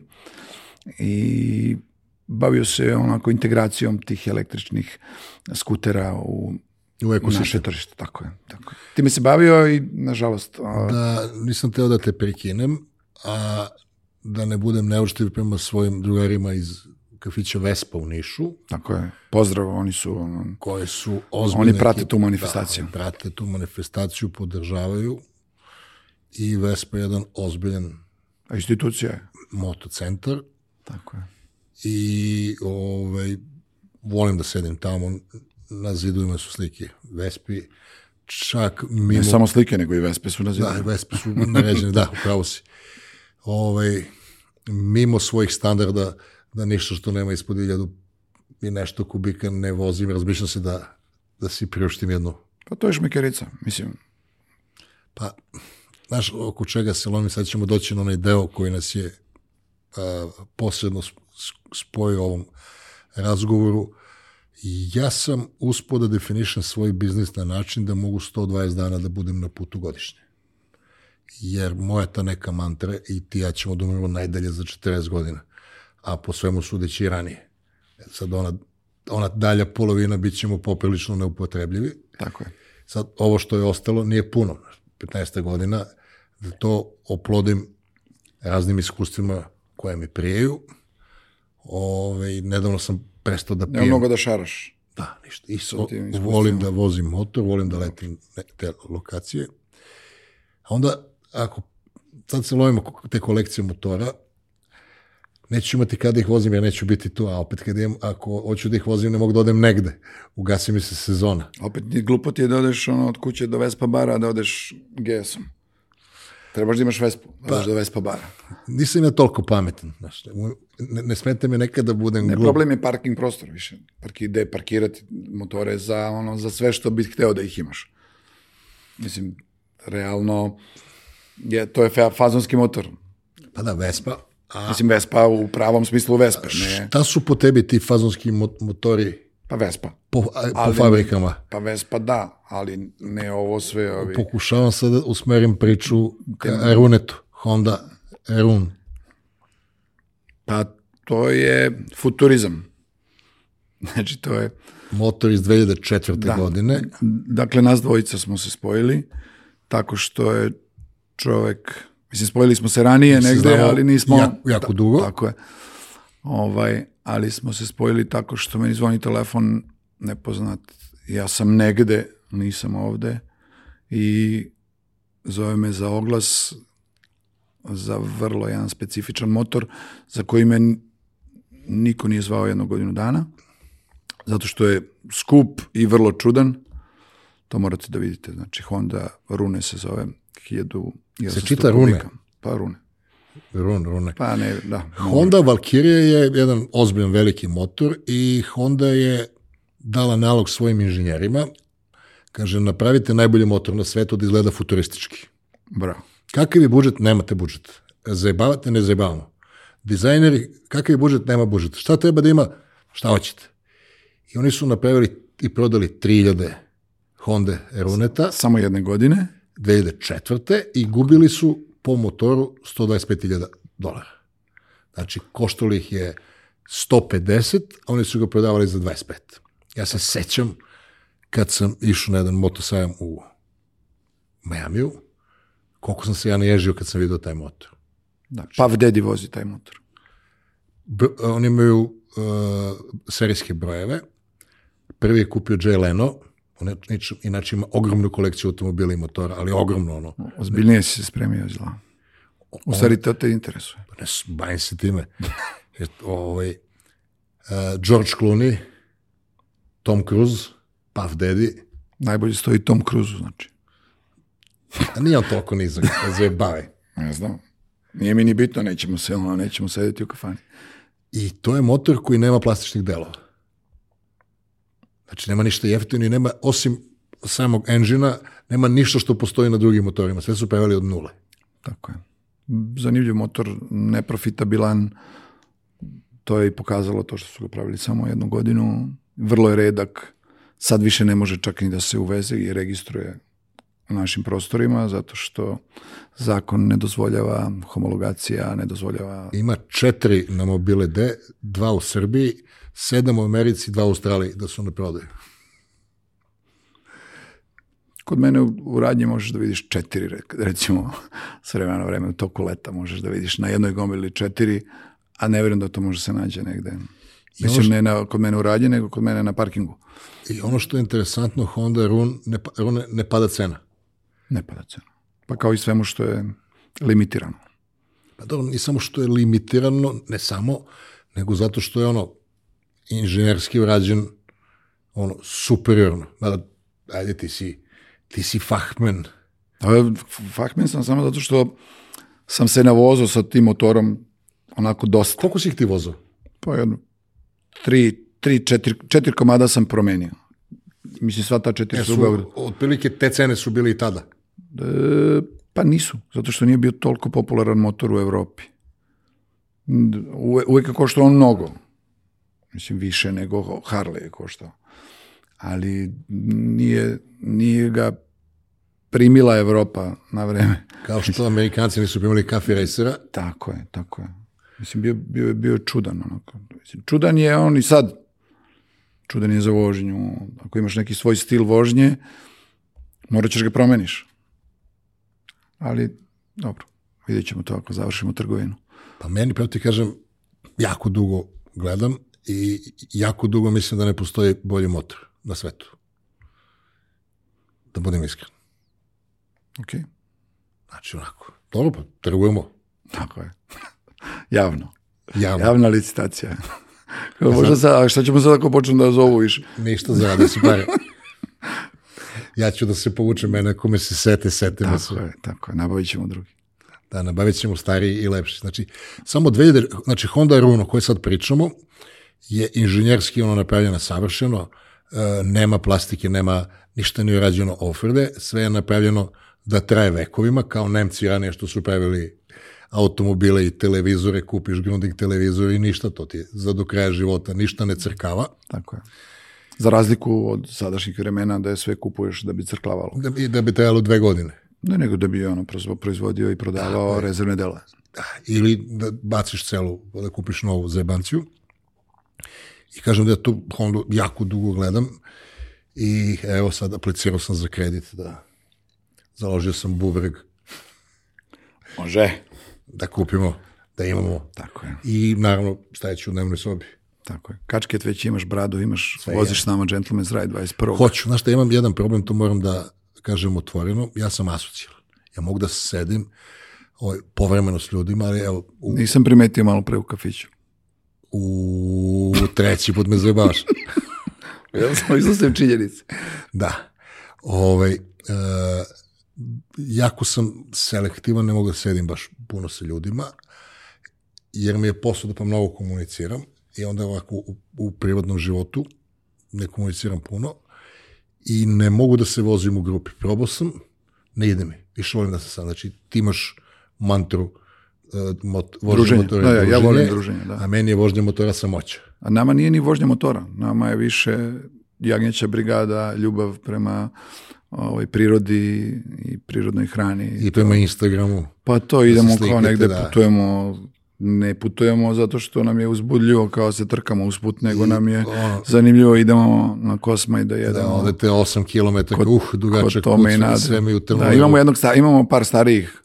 I bavio se onako integracijom tih električnih skutera u, U ekosistem. naše tržište. Tako je. Tako je. Time se bavio i, nažalost, a, Da, nisam teo da te prekinem, a da ne budem neuštiv prema svojim drugarima iz kafića Vespa u Nišu, Tako je. Pozdrav, oni su ono, koje su ozbiljne... Oni prate tu manifestaciju. Da, prate tu manifestaciju, podržavaju i Vespa je jedan ozbiljan institucija. je. motocentar Tako je. i ovaj, volim da sedim tamo, na zidovima su slike Vespi, čak mimo... Ne samo slike, nego i Vespe su na zidu. Da, Vespe su naređene, da, upravo si. Ovaj, mimo svojih standarda, da ništa što nema ispod 1000 i nešto kubika ne vozim, razmišljam se da, da si priuštim jednu. Pa to je šmekerica, mislim. Pa, znaš, oko čega se lomi, sad ćemo doći na onaj deo koji nas je a, posebno spojio ovom razgovoru. Ja sam uspio da definišem svoj biznis na način da mogu 120 dana da budem na putu godišnje. Jer moja ta neka mantra i ti ja ćemo da umremo najdalje za 40 godina, a po svemu sudeći i ranije. E, Sad ona, ona dalja polovina bit ćemo poprilično neupotrebljivi, Tako je. Sad, ovo što je ostalo nije puno, 15 godina, da to oplodim raznim iskustvima koje mi prijeju. Ove, nedavno sam prestao da Nema pijem. mnogo da šaraš. Da, ništa. I so, volim da vozim motor, volim da letim te lokacije. A onda, ako sad se lovimo te kolekcije motora, neću imati kada ih vozim, jer neću biti tu, a opet kad imam, ako hoću da ih vozim, ne mogu da odem negde. Ugasi mi se sezona. Opet glupo ti je da odeš ono, od kuće do Vespa bara, da odeš GS-om. Trebaš da imaš Vespu, da odeš do Vespa bara. Nisam ja toliko pametan. Znaš, ne, ne smeta mi nekad da budem Ne, glup. problem je parking prostor više. Parki, gde parkirati motore za, ono, za sve što bih hteo da ih imaš. Mislim, realno, je, to je fa- fazonski motor. Pa da, Vespa. A Mislim, Vespa u pravom smislu Vespe, ne, šta su po tebi ti fazonski mo- motori pa Vespa. po, a, po Ali- fabrikama? Pa Vespa da, ali ne ovo sve ovi... Pokušavam sad da usmerim priču ka Runetu. Honda Run. Pa to je futurizam. Znači, to je... Motor iz 2004. Da. godine. Dakle, nas dvojica smo se spojili tako što je čovek... Mislim, spojili smo se ranije Se negde, znamo ali nismo... jako- jako dugo. Tako je. Ovaj, ali smo se spojili tako što meni zvoni telefon nepoznat. Ja sam negde, nisam ovde i zove me za oglas za vrlo jedan specifičan motor za koji me niko nije zvao jednu godinu dana zato što je skup i vrlo čudan. To morate da vidite. Znači, Honda Rune se zove 1000... Se čita Rune? Pa Rune. Run, Rune. Pa ne, da. Honda Valkyrie je jedan ozbiljan veliki motor i Honda je dala nalog svojim inženjerima. Kaže, napravite najbolji motor na svetu da izgleda futuristički. Bravo. Kakav je budžet? Nemate budžet. Zajebavate? Ne zajebavamo. Dizajneri, kakav je budžet? Nema budžet. Šta treba da ima? Šta hoćete? I oni su napravili i prodali 3000 Honda Runeta Samo jedne godine. 2004. i gubili su po motoru 125.000 dolara. Znači, koštalo ih je 150, a oni su ga prodavali za 25. Ja se sećam kad sam išao na jedan motosajam u Majamiju, koliko sam se ja naježio kad sam vidio taj motor. Da. Pav Dedi vozi taj motor. B oni imaju uh, serijske brojeve. Prvi je kupio Jay Leno, on inače- ima ogromnu kolekciju automobila i motora, ali ogromno ono. Ozbiljnije si se spremio zla. U stvari to te interesuje. Ne, s- bavim se time. Ovaj, uh, George Clooney, Tom Cruise, Puff Daddy, Najbolje stoji Tom Cruise, znači. a nije on toliko nizak, da zajebave. Ne znam. Nije mi ni bitno, nećemo se, ono, nećemo sedeti u kafani. I to je motor koji nema plastičnih delova. Znači, nema ništa jeftino i nema, osim samog engina, nema ništa što postoji na drugim motorima. Sve su preveli od nule. Tako je. Zanimljiv motor, neprofitabilan, to je i pokazalo to što su ga pravili samo jednu godinu. Vrlo je redak, sad više ne može čak ni da se uveze i registruje u našim prostorima, zato što zakon ne dozvoljava, homologacija ne dozvoljava Ima četiri na mobile D, dva u Srbiji, sedam u Americi, dva u Australiji, da su na prodaju. Kod mene u, radnji možeš da vidiš četiri, re- recimo, s vremena na vreme, u toku leta možeš da vidiš na jednoj gomili četiri, a ne vjerujem da to može se nađe negde. Mislim, ne na, kod mene u radnji, nego kod mene na parkingu. I ono što je interesantno, Honda Run ne, pa- Rune ne pada cena. Ne pada cena. Pa kao i svemu što je limitirano. Pa dobro, nije samo što je limitirano, ne samo, nego zato što je ono inženjerski urađen ono superiorno. Mada, ajde ti si, ti si fahman. A je- Fahman sam samo zato što sam se navozao sa tim motorom onako dosta. Koliko si ih ti vozao? Pa jedno, tri, tri, četiri, četiri komada sam promenio. Mislim, sva ta četiri su u Beogradu. Su, otprilike te cene su bile i tada. E, pa nisu, zato što nije bio toliko popularan motor u Evropi. Uve, uvek je koštao on mnogo. Mislim, više nego Harley je koštao. Ali nije, nije ga primila Evropa na vreme. Kao što Amerikanci nisu primali kafe racera, Tako je, tako je. Mislim, bio, bio, je- bio čudan. Onako. Mislim, čudan je on i sad. Čudan je za vožnju. Ako imaš neki svoj stil vožnje, morat ćeš ga promeniš. Ali, dobro, vidjet ćemo to ako završimo trgovinu. pa meni, pravo ti kažem, jako dugo gledam i jako dugo mislim da ne postoji bolji motor na svetu. Da budem iskren. Ok, Znači, onako, dobro, pa trgujemo tako je. Javno. javno. Javna licitacija. Možda sad, a šta ćemo sad ako počnu da zovu više? Ništa zarade su pare. ja ću da se povučem, mene ako me se sete, sete me se. Tako je, tako je. Nabavit ćemo drugi. Da, nabavit ćemo stariji i lepši. Znači, samo 2000, znači Honda Runo koje sad pričamo je inženjerski ono napravljeno savršeno, e, nema plastike, nema ništa nije rađeno ofrde, sve je napravljeno da traje vekovima, kao Nemci ranije što su pravili automobile i televizore, kupiš Grundig televizor i ništa, to ti za do kraja života, ništa ne crkava, Tako je. Za razliku od sadašnjih vremena da je sve kupuješ da bi crklavalo. da bi, da bi trajalo dve godine. Ne, nego da bi ono proizvo- proizvodio i prodavao rezervne dela. Da, ili da baciš celu, da kupiš novu zebanciju. I kažem da ja tu Hondu jako dugo gledam i evo sad aplicirao sam za kredit, da založio sam bubreg Može. da kupimo, da imamo. Tako je, I naravno stajeću u dnevnoj sobi. tako je. Kačket već imaš, bradu imaš, Sve voziš s nama Gentleman's Ride 21. Hoću, znaš šta, imam jedan problem, to moram da kažem otvoreno, ja sam asocijalan. Ja mogu da sedim ovaj, povremeno s ljudima, ali evo, u, Nisam primetio malo pre u kafiću. U treći put me zajebavaš. Ja sam iznosio činjenice. Da. Ovaj, e, jako sam selektivan, ne mogu da sedim baš puno sa ljudima, jer mi je posao da pa mnogo komuniciram i onda ovako u, u privatnom životu ne komuniciram puno i ne mogu da se vozim u grupi. Probao sam, ne ide mi. Više volim da se sam. Znači, ti imaš mantru uh, mot, vožnja Druženje. motora Da, je ja, ja druženje, volim druženje, da. a meni je vožnja motora samoća. A nama nije ni vožnja motora. Nama je više jagnjeća brigada, ljubav prema ovaj, prirodi i prirodnoj hrani. I prema Instagramu. Pa to idemo kao slikate, negde da. putujemo, ne putujemo zato što nam je uzbudljivo kao se trkamo usput, nego nam je ono- zanimljivo idemo na kosma i da Da, jedemo. odete 8 km, uh, dugačak kod put, sve, mi u Da, termometru. imamo jednog imamo par starijih.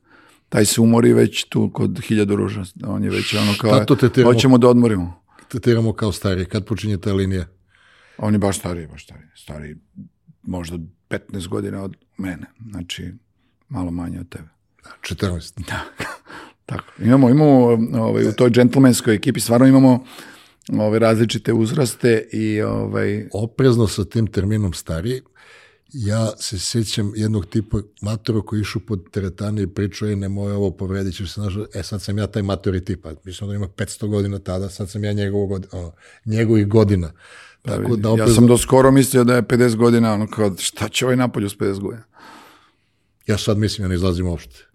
Taj se umori već tu kod hiljadu ruža. On je već ono kao, hoćemo da odmorimo. Tretiramo kao stari. Kad počinje ta linija? On je baš stariji, baš stariji. Stariji možda 15 godina od mene. Znači, malo manje od tebe. 14. Tako. Imamo, imamo ovaj, u toj džentlmenskoj ekipi stvarno imamo ove različite uzraste i ovaj, Oprezno sa tim terminom stari, ja se sjećam jednog tipa matora koji išao pod teretane i pričao je nemoj ovo povredit ćeš se, znaš, e sad sam ja taj matori tipa, mislim da ima 500 godina tada, sad sam ja njegovog, god- ono, njegovih godina. Tako da ja oprezno, sam do skoro mislio da je 50 godina, ono kao šta će ovaj napolju s 50 godina? ja sad mislim ja ne izlazim uopšte.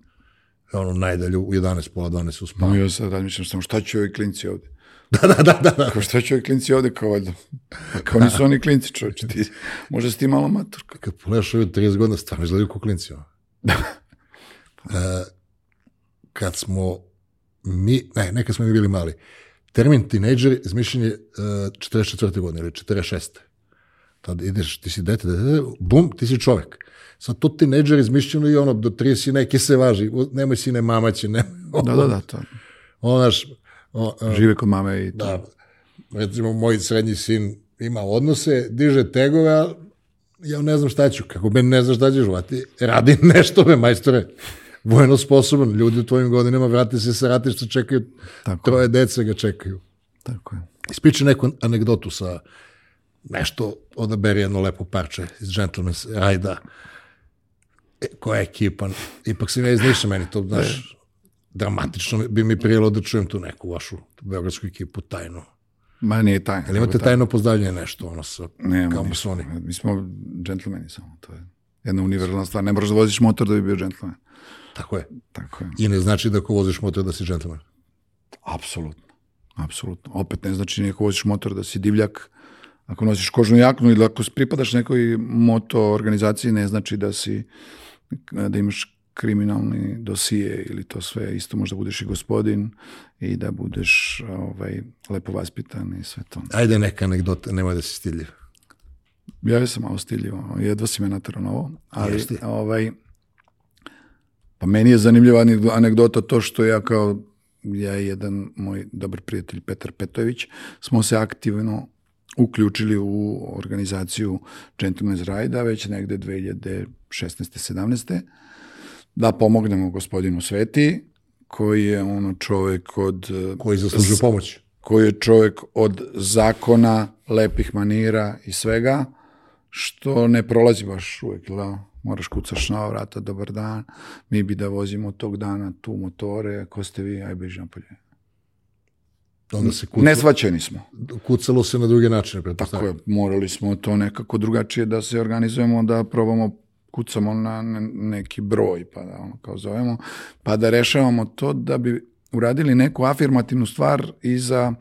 Ono, najdalje u 11, pola 12 u spavu. Ja sad razmišljam samo šta će ovi klinci ovde? Da, da, da, da, da. Kao šta će ovi klinci ovde kao valjda? Kao nisu oni klinci čovječe, ti, možda si ti malo mator. Kad pogledaš ove 30 godina, stvarno izgledaju kao klinci. ono. E, kad smo mi, ne, ne kad smo mi bili mali, termin tinejdžer izmišljen je uh, 44. godine ili 46. Tad ideš, ti si dete, dete, bum, ti si čovek. Sad to tinejdžer izmišljeno i ono, do 30 neki se važi, nemoj sine mamaće, nemoj. Da, da, da, to. Ono, znaš, o, a, Žive kod mame i to. da, recimo, moj srednji sin ima odnose, diže tegove, a ja ne znam šta ću, kako ben ne znaš šta ćeš, vati, radi nešto, be, majstore, vojno sposoban, ljudi u tvojim godinama vrate se sa ratišta, čekaju, Tako. troje dece ga čekaju. Tako je. Ispričaj neku anegdotu sa nešto, odaberi jedno lepo parče iz Gentleman's Rajda, e, koja je ekipa, ipak si ne iz Niša, meni to, znaš, dramatično bi mi prijelo da čujem tu neku vašu beogradsku ekipu tajnu. Ma nije tajna. Jel imate tajno pozdravljanje nešto, ono sa, ništa. masoni? Mi smo džentlmeni samo, to je jedna univerzalna stvar. Ne moraš da voziš motor da bi bio džentlmen. Tako je. Tako je. I ne znači da ako voziš motor da si džentlmen. Apsolutno. Apsolutno. Opet ne znači ako voziš motor da si divljak, ako nosiš kožnu jaknu ili ako pripadaš nekoj moto organizaciji, ne znači da si da imaš kriminalni dosije ili to sve, isto možda budeš i gospodin i da budeš ovaj, lepo vaspitan i sve to. Ajde neka anegdota, nemoj da si stiljiv. Ja sam malo stiljivo, jedva si me naterao na ovo, ali Jesi. ovaj, pa meni je zanimljiva aneg- anegdota to što ja kao, ja i jedan moj dobar prijatelj Petar Petović, smo se aktivno uključili u organizaciju Gentleman's Ride-a već negde 2016. 17. da pomognemo gospodinu Sveti, koji je ono čovek od eh, Koji zaslužuju pomoć. koji je čovjek od zakona, lepih manira i svega, što ne prolazi baš uvek, da? Moraš kucaš na vrata, dobar dan, mi bi da vozimo tog dana tu motore, ko ste vi, aj beži napolje. Onda se kuca, Nesvaćeni smo. kucalo se na druge načine. Tako je, morali smo to nekako drugačije da se organizujemo, da probamo kucamo na ne- neki broj, pa da ono kao zovemo, pa da rešavamo to da bi uradili neku afirmativnu stvar i za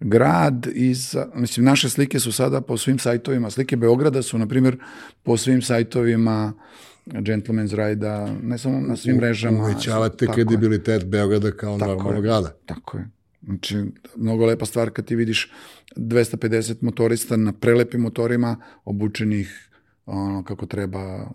grad i za, mislim, naše slike su sada po svim sajtovima, slike Beograda su, na primjer, po svim sajtovima Gentleman's Ride-a, ne samo na svim mrežama. Uvećavate Tako je. kredibilitet Beograda kao Tako normalnog grada. Tako je. Znači, mnogo lepa stvar kad ti vidiš 250 motorista na prelepim motorima, obučenih ono kako treba,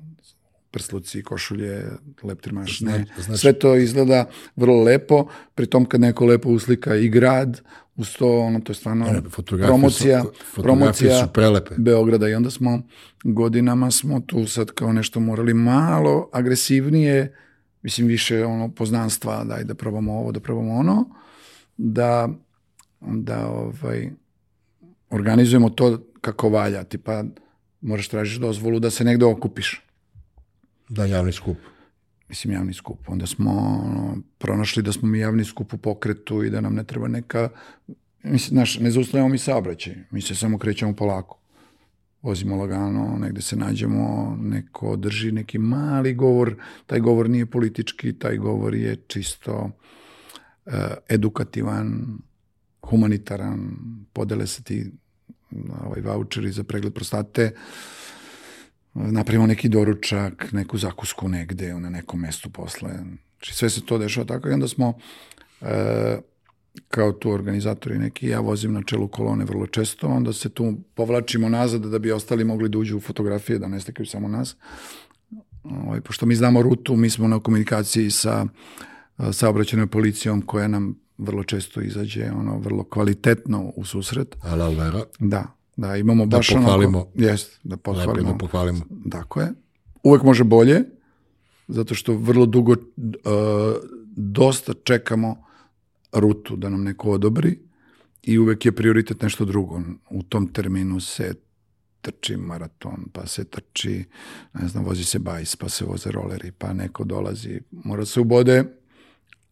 prsluci, košulje, leptirmašne. Znači- znači- Sve to izgleda vrlo lepo, pritom kad neko lepo uslika i grad, uz to, ono, to je stvarno Ne, fotografije promocija, su- promocija su prelepe. Beograda i onda smo godinama smo tu sad kao nešto morali malo agresivnije, mislim više ono poznanstva, daj da probamo ovo, da probamo ono, da, da ovaj, organizujemo to kako valja, tipa moraš tražiš dozvolu da se negde okupiš. Da, javni skup. Mislim, javni skup. Onda smo ono, pronašli da smo mi javni skup u pokretu i da nam ne treba neka... Mislim, znaš, ne zaustavljamo mi saobraćaj. Mi se samo krećemo polako. Vozimo lagano, negde se nađemo, neko drži neki mali govor. Taj govor nije politički, taj govor je čisto edukativan, humanitaran, podele se ti ovaj, voucheri za pregled prostate, napravimo neki doručak, neku zakusku negde, na nekom mestu posle. Znači, sve se to dešava tako i onda smo e, kao tu organizatori neki, ja vozim na čelu kolone vrlo često, onda se tu povlačimo nazad da bi ostali mogli da uđu u fotografije, da ne stekaju samo nas. Ovaj, pošto mi znamo rutu, mi smo na komunikaciji sa saobraćenom policijom koja nam vrlo često izađe ono vrlo kvalitetno u susret. Ala vera. Da, da imamo da baš pohvalimo. onako, jest, da pohvalimo. da pohvalimo. Tako je. Uvek može bolje, zato što vrlo dugo uh, dosta čekamo rutu da nam neko odobri i uvek je prioritet nešto drugo. U tom terminu se trči maraton, pa se trči, ne znam, vozi se bajs, pa se voze roleri, pa neko dolazi, mora se ubode,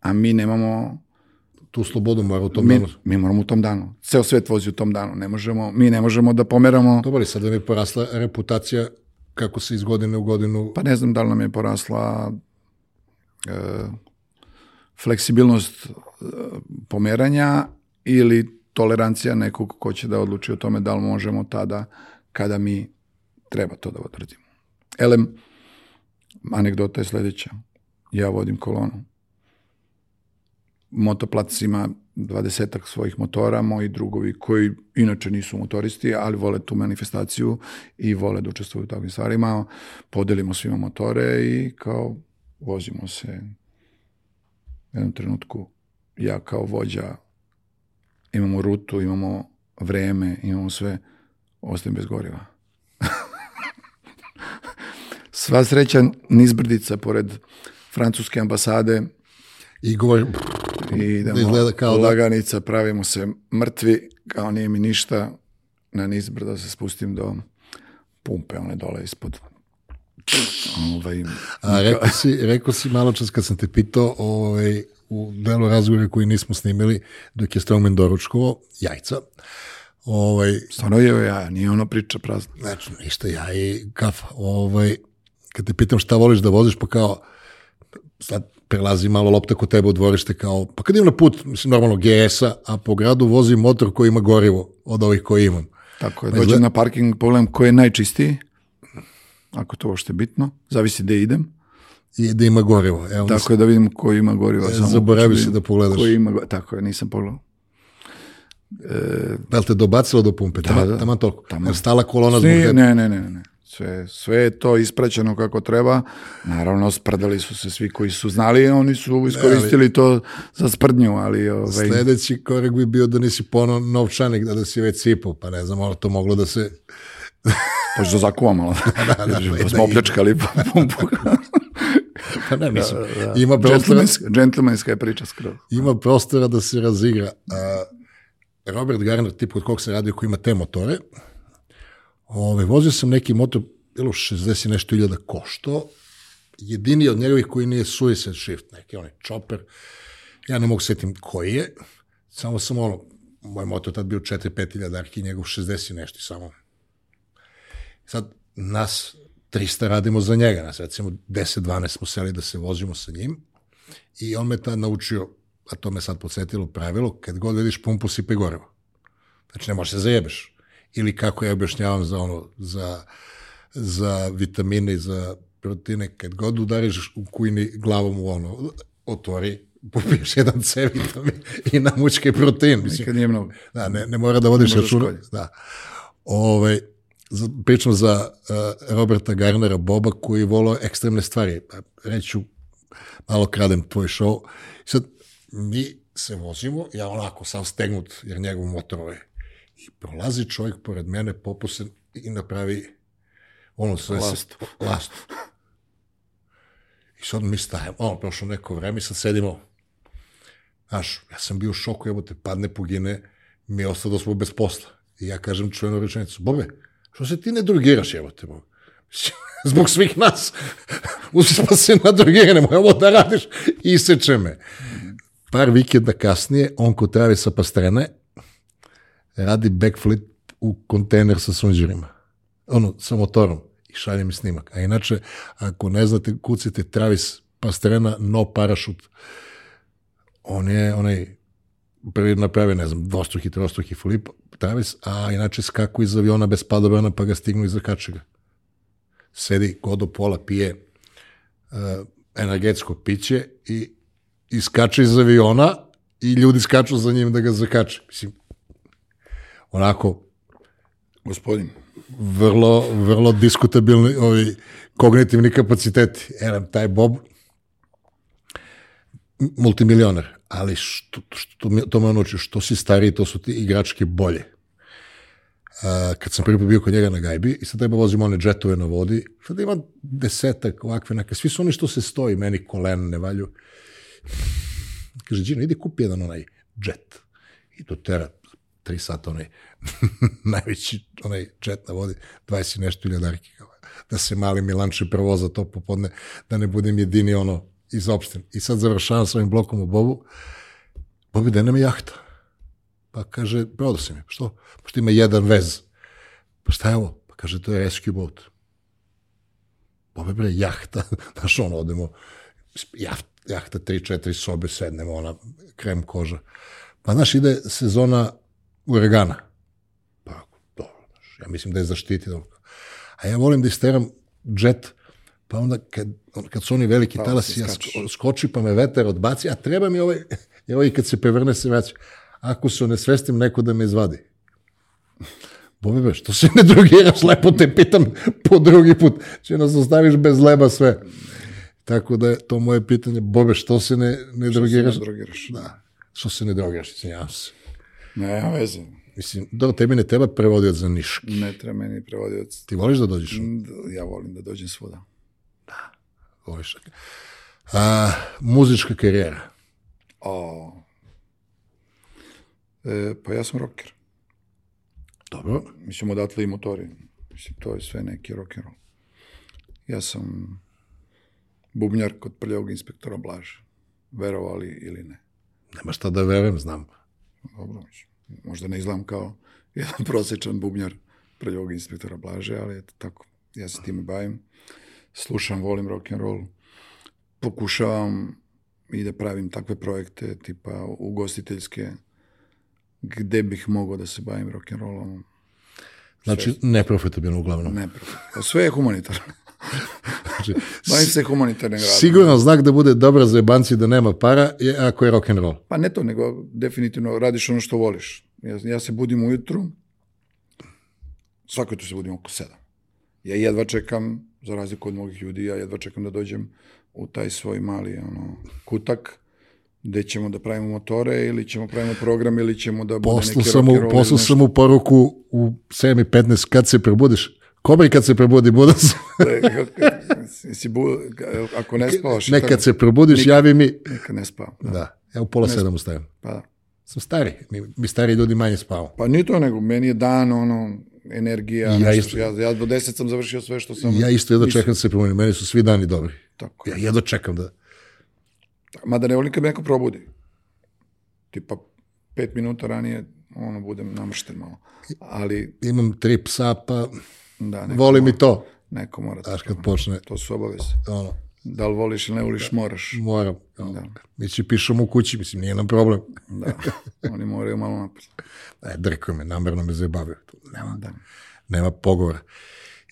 a mi nemamo Tu slobodu mora u tom mi, danu. mi moramo u tom danu. Ceo svet vozi u tom danu. Ne možemo, mi ne možemo da pomeramo. Dobro, ali sad da mi je porasla reputacija kako se iz godine u godinu... Pa ne znam da li nam je porasla e, fleksibilnost e, pomeranja ili tolerancija nekog ko će da odluči o tome da li možemo tada kada mi treba to da odradimo. Elem, anegdota je sledeća. Ja vodim kolonu. Motoplac ima dvadesetak svojih motora, moji drugovi koji inače nisu motoristi, ali vole tu manifestaciju i vole da učestvuju u takvim stvarima. Podelimo svima motore i kao vozimo se u jednom trenutku ja kao vođa imamo rutu, imamo vreme, imamo sve, ostajem bez goriva. Sva sreća nizbrdica pored francuske ambasade I govori, i idemo izgleda kao da- laganica, pravimo se mrtvi, kao nije mi ništa, na nizbrdo se spustim do pumpe, one dole ispod. Ovaj, A rekao si, rekao si malo čas kad sam te pitao ovaj, u delu razgovora koji nismo snimili dok je Strongman doručkovao jajca. Ovaj, stvarno je ja, nije ono priča prazna. znači, ništa, ja i kafa. Ovaj, kad te pitam šta voliš da voziš, pa kao, sad prelazi malo lopta kod tebe u dvorište kao, pa kad idem na put, mislim, normalno GS-a, a po gradu vozim motor koji ima gorivo od ovih koji imam. Tako je, Pa dođem izgleda- na parking, pogledam ko je najčistiji, ako to uopšte bitno, zavisi gde idem, I da ima gorivo. Evo, tako je da vidim ko ima goriva. E, hoću si da pogledaš. Ko ima, tako je, nisam pogledao. da li te dobacilo do pumpe? Tamo, da. tamo toliko. Jer stala kolona zbog Ne, ne, ne, ne, ne. Sve, sve je to ispraćeno kako treba. Naravno, sprdali su se svi koji su znali, oni su iskoristili to za sprdnju, ali ovaj, Sledeći korak bi bio da nisi pono novčanik, da, da si već sipao, pa ne znam, ono to moglo da se... pa da zakuvam malo. da, da, pa da, smo opljačkali pumpu. Pa ne, mislim, ima, prostora, Džentlmenska, je priča skroz. ima prostora da se razigra. A, Robert Garner, tip kod kog se radi, koji ima te motore, ove, vozio sam neki motor, bilo 60 i nešto iljada košto, jedini od njegovih koji nije suicide shift, neki onaj chopper, ja ne mogu setim koji je, samo sam ono, moj motor tad bio 4-5 iljadarki, njegov 60 i nešto, samo. Sad, nas 300 radimo za njega, nas recimo 10-12 smo seli da se vozimo sa njim i on me tad naučio, a to me sad podsjetilo pravilo, kad god vidiš pumpu sipe gorivo. Znači ne možeš se zajebeš. Ili kako ja objašnjavam za ono, za, za vitamine i za proteine, kad god udariš u kujni glavom u ono, otvori, popiješ jedan C vitamin i namučke protein. Mislim, Nikad nije mnogo. Da, ne, ne mora da vodiš računa. škoditi. Da. Ove, za, pričam za uh, Roberta Garnera Boba koji je volao ekstremne stvari. Pa, Reću, malo kradem tvoj show. Sad, mi se vozimo, ja onako sam stegnut, jer njegov motor je. I prolazi čovjek pored mene, popusen i napravi ono sve Lastu. Se, lastu. I sad mi stajemo, ono, prošlo neko vreme i sad sedimo, Znaš, ja sam bio u šoku, jebote, padne, pogine, mi je ostao da smo bez posla. I ja kažem čuvenu rečenicu, Bobe, što se ti ne drugiraš, jebote, Bobe? Zbog svih nas. Uzmi pa se na drugire, nemoj ovo da radiš. Iseče me. Par vikenda kasnije, on ko travi sa pastrene, radi backflip u kontejner sa sunđerima. Ono, sa motorom. I šalje mi snimak. A inače, ako ne znate, kucite Travis Pastrena, no parašut on je onaj prvi napravio, ne znam, dvostruki, trostruki flip, Travis, a inače skaku iz aviona bez padobrana pa ga stignu i zakače ga. Sedi godo pola, pije uh, energetsko piće i, i skače iz aviona i ljudi skaču za njim da ga zakače. Mislim, onako, Gospodin. vrlo, vrlo diskutabilni ovi kognitivni kapaciteti. Eram, taj Bob, multimilioner, ali što, što, to me on učio, što si stariji, to su ti igračke bolje. A, kad sam prvi bio kod njega na gajbi i sad treba vozim one džetove na vodi, sad ima desetak ovakve neke, svi su oni što se stoji, meni kolen ne valju. Kaže, Gino, idi kupi jedan onaj džet. I to tera tri sata onaj najveći onaj džet na vodi, 20 i nešto iljadarki. Da se mali Milanče prevoza to popodne, da ne budem jedini ono iz opštine. I sad završavam s ovim blokom u Bobu. Bobi, da nam je jahta. Pa kaže, prodao si mi. Što? Pošto ima jedan vez. Pa šta je ovo? Pa kaže, to je rescue boat. Bobe, bre, jahta. Znaš, ono, odemo, jaht, jahta, tri, četiri sobe, sednemo, ona, krem koža. Pa, znaš, ide sezona uragana. Pa, dobro, znaš, ja mislim da je zaštiti. A ja volim da isteram džet, pa onda kad, kad su oni veliki talasi, ja sko- skoči pa me vetar odbaci, a treba mi ovaj, jer ovaj kad se prevrne se vraća. Ako se onesvestim, neko da me izvadi. Bobe, be, što se ne drugiraš, lepo te pitam po drugi put. Če nas ostaviš bez leba sve. Tako da je to moje pitanje, Bobe, što se ne, ne drogiraš? drogiraš. Da. Što se ne drogiraš, izvinjavam se. Nema veze. Mislim, da tebi ne treba prevodioc za niški. Ne treba meni prevodioc. Ti voliš da dođeš? Ja volim da dođem svuda. Voliš. A, muzička karijera. O. E, pa ja sam rocker. Dobro. Mislim, odatle i motori. Mislim, to je sve neki rock and roll. Ja sam bubnjar kod prljavog inspektora Blaža. Verovali ili ne. Nema šta da verujem, znam. Dobro, možda ne izgledam kao jedan prosječan bubnjar prljavog inspektora Blaže, ali eto tako, ja se time bavim. Slušam, volim rock and roll. Pokušavam i da pravim takve projekte, tipa ugostiteljske, gde bih mogao da se bavim rock and rollom. Znači, neprofitabilno uglavnom. Ne, pa sve je humanitarno. Znači, Bavim se humanitarnim radom. Siguran znak da bude dobra za jebanci da nema para je ako je rock and roll. Pa ne to, nego definitivno radiš ono što voliš. Ja, ja se budim ujutru, svako jutro se budim oko sedam. Ja jedva čekam, za razliku od mnogih ljudi, ja jedva čekam da dođem u taj svoj mali ono, kutak, gde ćemo da pravimo motore ili ćemo pravimo program ili ćemo da bude Poslao neki sam, poslao ili sam mu poruku u 7.15 kad se probudiš. Kobaj kad se probudi, budan sam. Si bu, ako ne spavaš... Nekad se probudiš, javi mi. Nekad ne spavam. Da. Da, ja u pola sedam ustajem. Pa, da. Sam stari, mi, mi stari ljudi manje spavamo. pa ni to, nego meni je dan, ono, energija, Ja nešto, isto. ja, ja do deset sam završio sve što sam... Ja isto jedno čekam da se probudim, meni su svi dani dobri. Tako. Ja jedno čekam da... Mada ne volim kad me neko probudi. Tipa pet minuta ranije, ono, budem namršten malo. Ali, Imam tri psa, pa da, volim i to. Neko mora. Znaš, kad počne, To su obaveze. ono, Da li voliš ili ne voliš, moraš. moram. Ono, Mi će pišemo u kući, mislim, nije nam problem. Da, oni moraju malo napad. E, drko me, namerno me zabavio. Nema, Da. nema pogovora.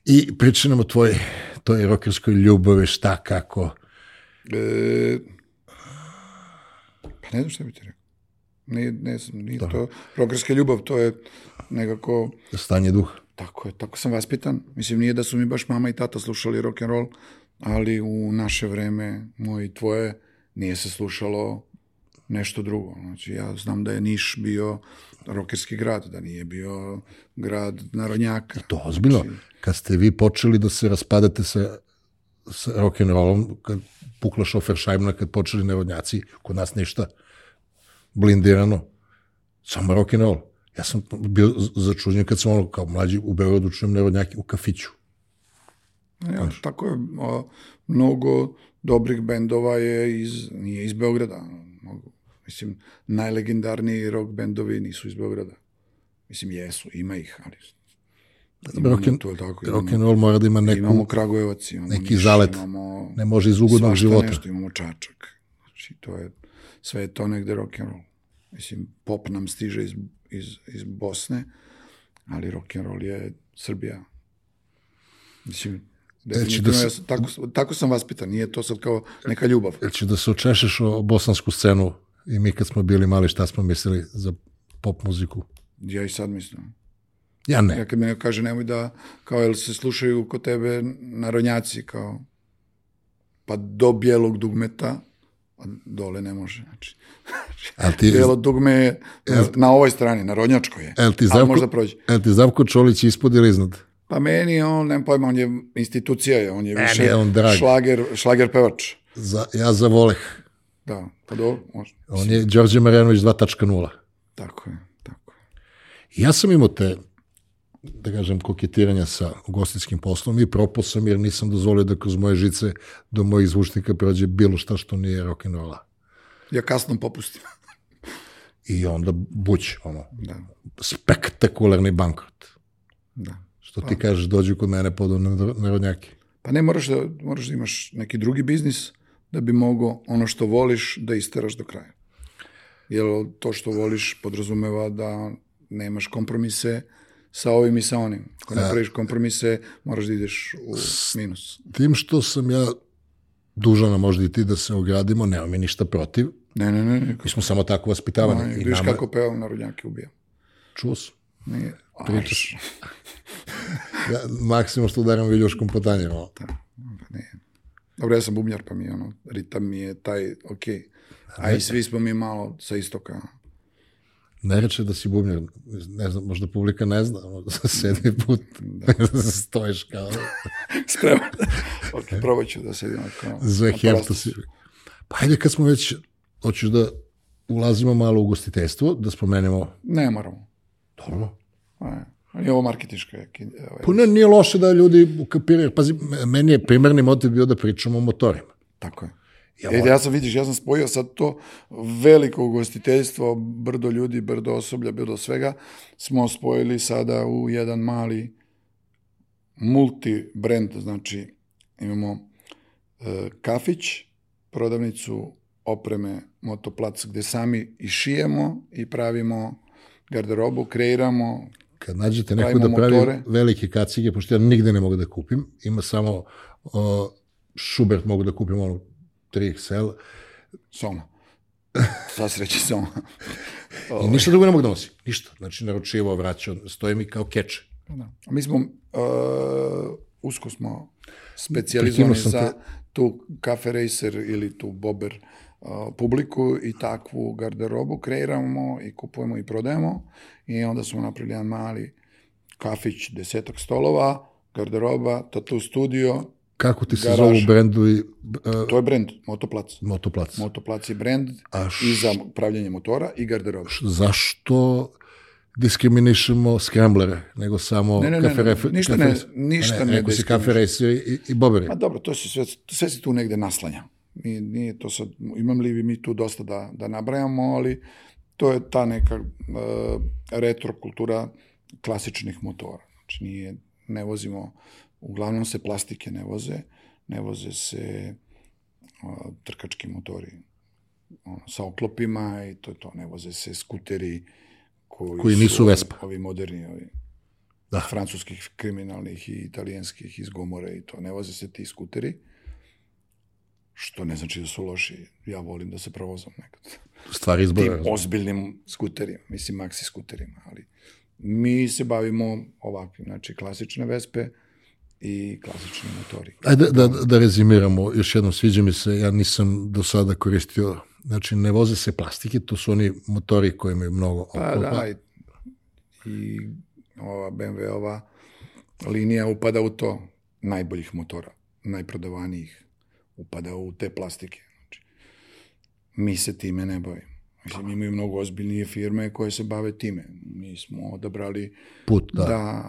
I priča nam o tvojoj, toj rokerskoj ljubavi, šta, kako. E, pa ne znam šta bi ti rekao. Nije, ne znam, nije to rokerska ljubav, to je nekako, Stanje duha. Tako je, tako sam vaspitan. Mislim, nije da su mi baš mama i tata slušali rock and roll, ali u naše vreme, moje i tvoje, nije se slušalo nešto drugo. Znači, ja znam da je Niš bio rokerski grad, da nije bio grad narodnjaka. To ozbiljno. Kad ste vi počeli da se raspadate sa, sa rock'n'rollom, kad pukla šoferšajmna, kad počeli nerodnjaci, kod nas ništa blindirano, samo rock'n'roll. Ja sam bio začuđen kad sam ono kao mlađi u Beogradu čujem nerodnjaki u kafiću. Ja, tako je. O, mnogo dobrih bendova je iz, nije iz Beograda. Mnogo, mislim, najlegendarniji rock bendovi nisu iz Beograda. Mislim, jesu, ima ih, ali... Imamo, Rock'n- to je tako, imamo, Rock'n'roll mora da ima neku, imamo Kragujevac, imamo neki Niš, zalet. Imamo ne može iz ugodnog života. nešto, imamo Čačak. Znači, to je sve je to negde rock and roll. Mislim, pop nam stiže iz, iz, iz Bosne, ali rock and roll je Srbija. Mislim, definitivno, da se- ja sam, tako, tako sam vaspitan, nije to sad kao neka ljubav. Će da se očešeš o bosansku scenu i mi kad smo bili mali šta smo mislili za pop muziku? Ja i sad mislim. Ja ne. Ja kad mi neko kaže nemoj da, kao jel se slušaju kod tebe narodnjaci, kao, pa do bijelog dugmeta, dole ne može. Znači, Ali ti, bijelo dugme je na, na ovoj strani, na rodnjačkoj je. el ti, ali Zdravko, možda prođe. el ti Zdravko Čolić ispod ili iznad? Pa meni on, nemam pojma, on je institucija, je, on je Meni više je on drag. šlager, šlager pevač. Za, ja za Voleh. Da, pa do, može. On je Đorđe Marjanović 2.0. Tako je, tako je. Ja sam imao te, da kažem, koketiranja sa ugostiteljskim poslom i propao sam jer nisam dozvolio da kroz moje žice do mojih zvučnika prođe bilo šta što nije rock'n'rolla. Ja kasno popustim. I onda buć, ono, Da, spektakularni bankrot. da. Što ti kažeš, dođu kod mene podu narodnjaki. Pa ne, moraš da, moraš da imaš neki drugi biznis da bi mogao ono što voliš da isteraš do kraja. Jer to što voliš podrazumeva da nemaš kompromise sa ovim i sa onim. Ako ne praviš kompromise, moraš da ideš u minus. Tim što sam ja dužana možda i ti da se ogradimo, nema mi ništa protiv. Ne, ne, ne. ne. Mi smo samo tako vaspitavani. I Vidiš nama, kako pevam na rodnjake ubija. čuo sam. Nije. Pričaš. Ja, maksimum što udaram viljuškom po tanjeru. ono. Pa ne. Dobro, ja sam bubnjar, pa mi je ono, ritam mi je taj, ok. A i svi smo mi malo sa istoka. Ne reče da si bubnjar, ne znam, možda publika ne zna, ono, sedi put, stojiš kao Spreman. ok, probat ću da sedim ako... zve na hertu si. Pa ajde kad smo već, hoćeš da ulazimo malo u ugostiteljstvo, da spomenemo, Ne moramo. dobro, A, Nije ovo marketiška. ki- Ovaj, Pa ne, nije loše da ljudi ukapiraju. Pazi, meni je primarni motiv bio da pričamo o motorima. Tako je. Ja E, ja sam, vidiš, ja sam spojio sad to veliko ugostiteljstvo, brdo ljudi, brdo osoblja, brdo svega, smo spojili sada u jedan mali multi-brand, znači imamo e, kafić, prodavnicu opreme Motoplac gde sami i šijemo i pravimo garderobu, kreiramo, Kad nađete neko da pravi motore. velike kacige, pošto ja nigde ne mogu da kupim, ima samo o, Schubert mogu da kupim ono 3XL soma. Sva sreće soma. i ništa drugo ne mogu da nosim. Ništa. Znači, naručivo, vraćao, stoje mi kao keče. Da. A mi smo, uh, usko smo sam za te. tu Cafe Racer ili tu Bober uh, publiku i takvu garderobu kreiramo i kupujemo i prodajemo i onda smo napravili jedan mali kafić, desetak stolova, garderoba, tatu studio, Kako ti se Garaža. zovu brendu i uh, to je brend, Motoplac. motoplac? Motoplac je brend A š- i za pravljanje motora i garderoba. Zašto diskriminišemo skramblere, nego samo Ne, ne, ne, kafe ne, refer- ništa kafe- ne- ništa ne Rekao si kafe racer i, i boberi. Pa dobro, to se sve, sve se tu negde naslanja. Nije, nije to sad, imam li mi tu dosta da, da nabrajamo, ali to je ta neka uh, retro kultura klasičnih motora. Znači nije, ne vozimo, uglavnom se plastike ne voze, ne voze se uh, trkački motori ono, sa oklopima i to je to, ne voze se skuteri koji, Koji nisu su Vespa. Ovi moderni, ovi Da. francuskih kriminalnih i italijanskih iz Gomore i to. Ne voze se ti skuteri, što ne znači da su loši. Ja volim da se provozam nekad. Stvar Tim izbora. ozbiljnim skuterima, mislim maxi skuterima, ali mi se bavimo ovakvim, znači klasične vespe i klasični motori. Ajde da, da rezimiramo, još jednom sviđa mi se, ja nisam do sada koristio, znači ne voze se plastike, to su oni motori koji imaju mnogo Pa oklopa. da, i, i ova BMW-ova linija upada u to najboljih motora, najprodavanijih, upada u te plastike. Znači, mi se time ne bavimo. Mislim, imaju mnogo ozbiljnije firme koje se bave time. Mi smo odabrali Put, da. da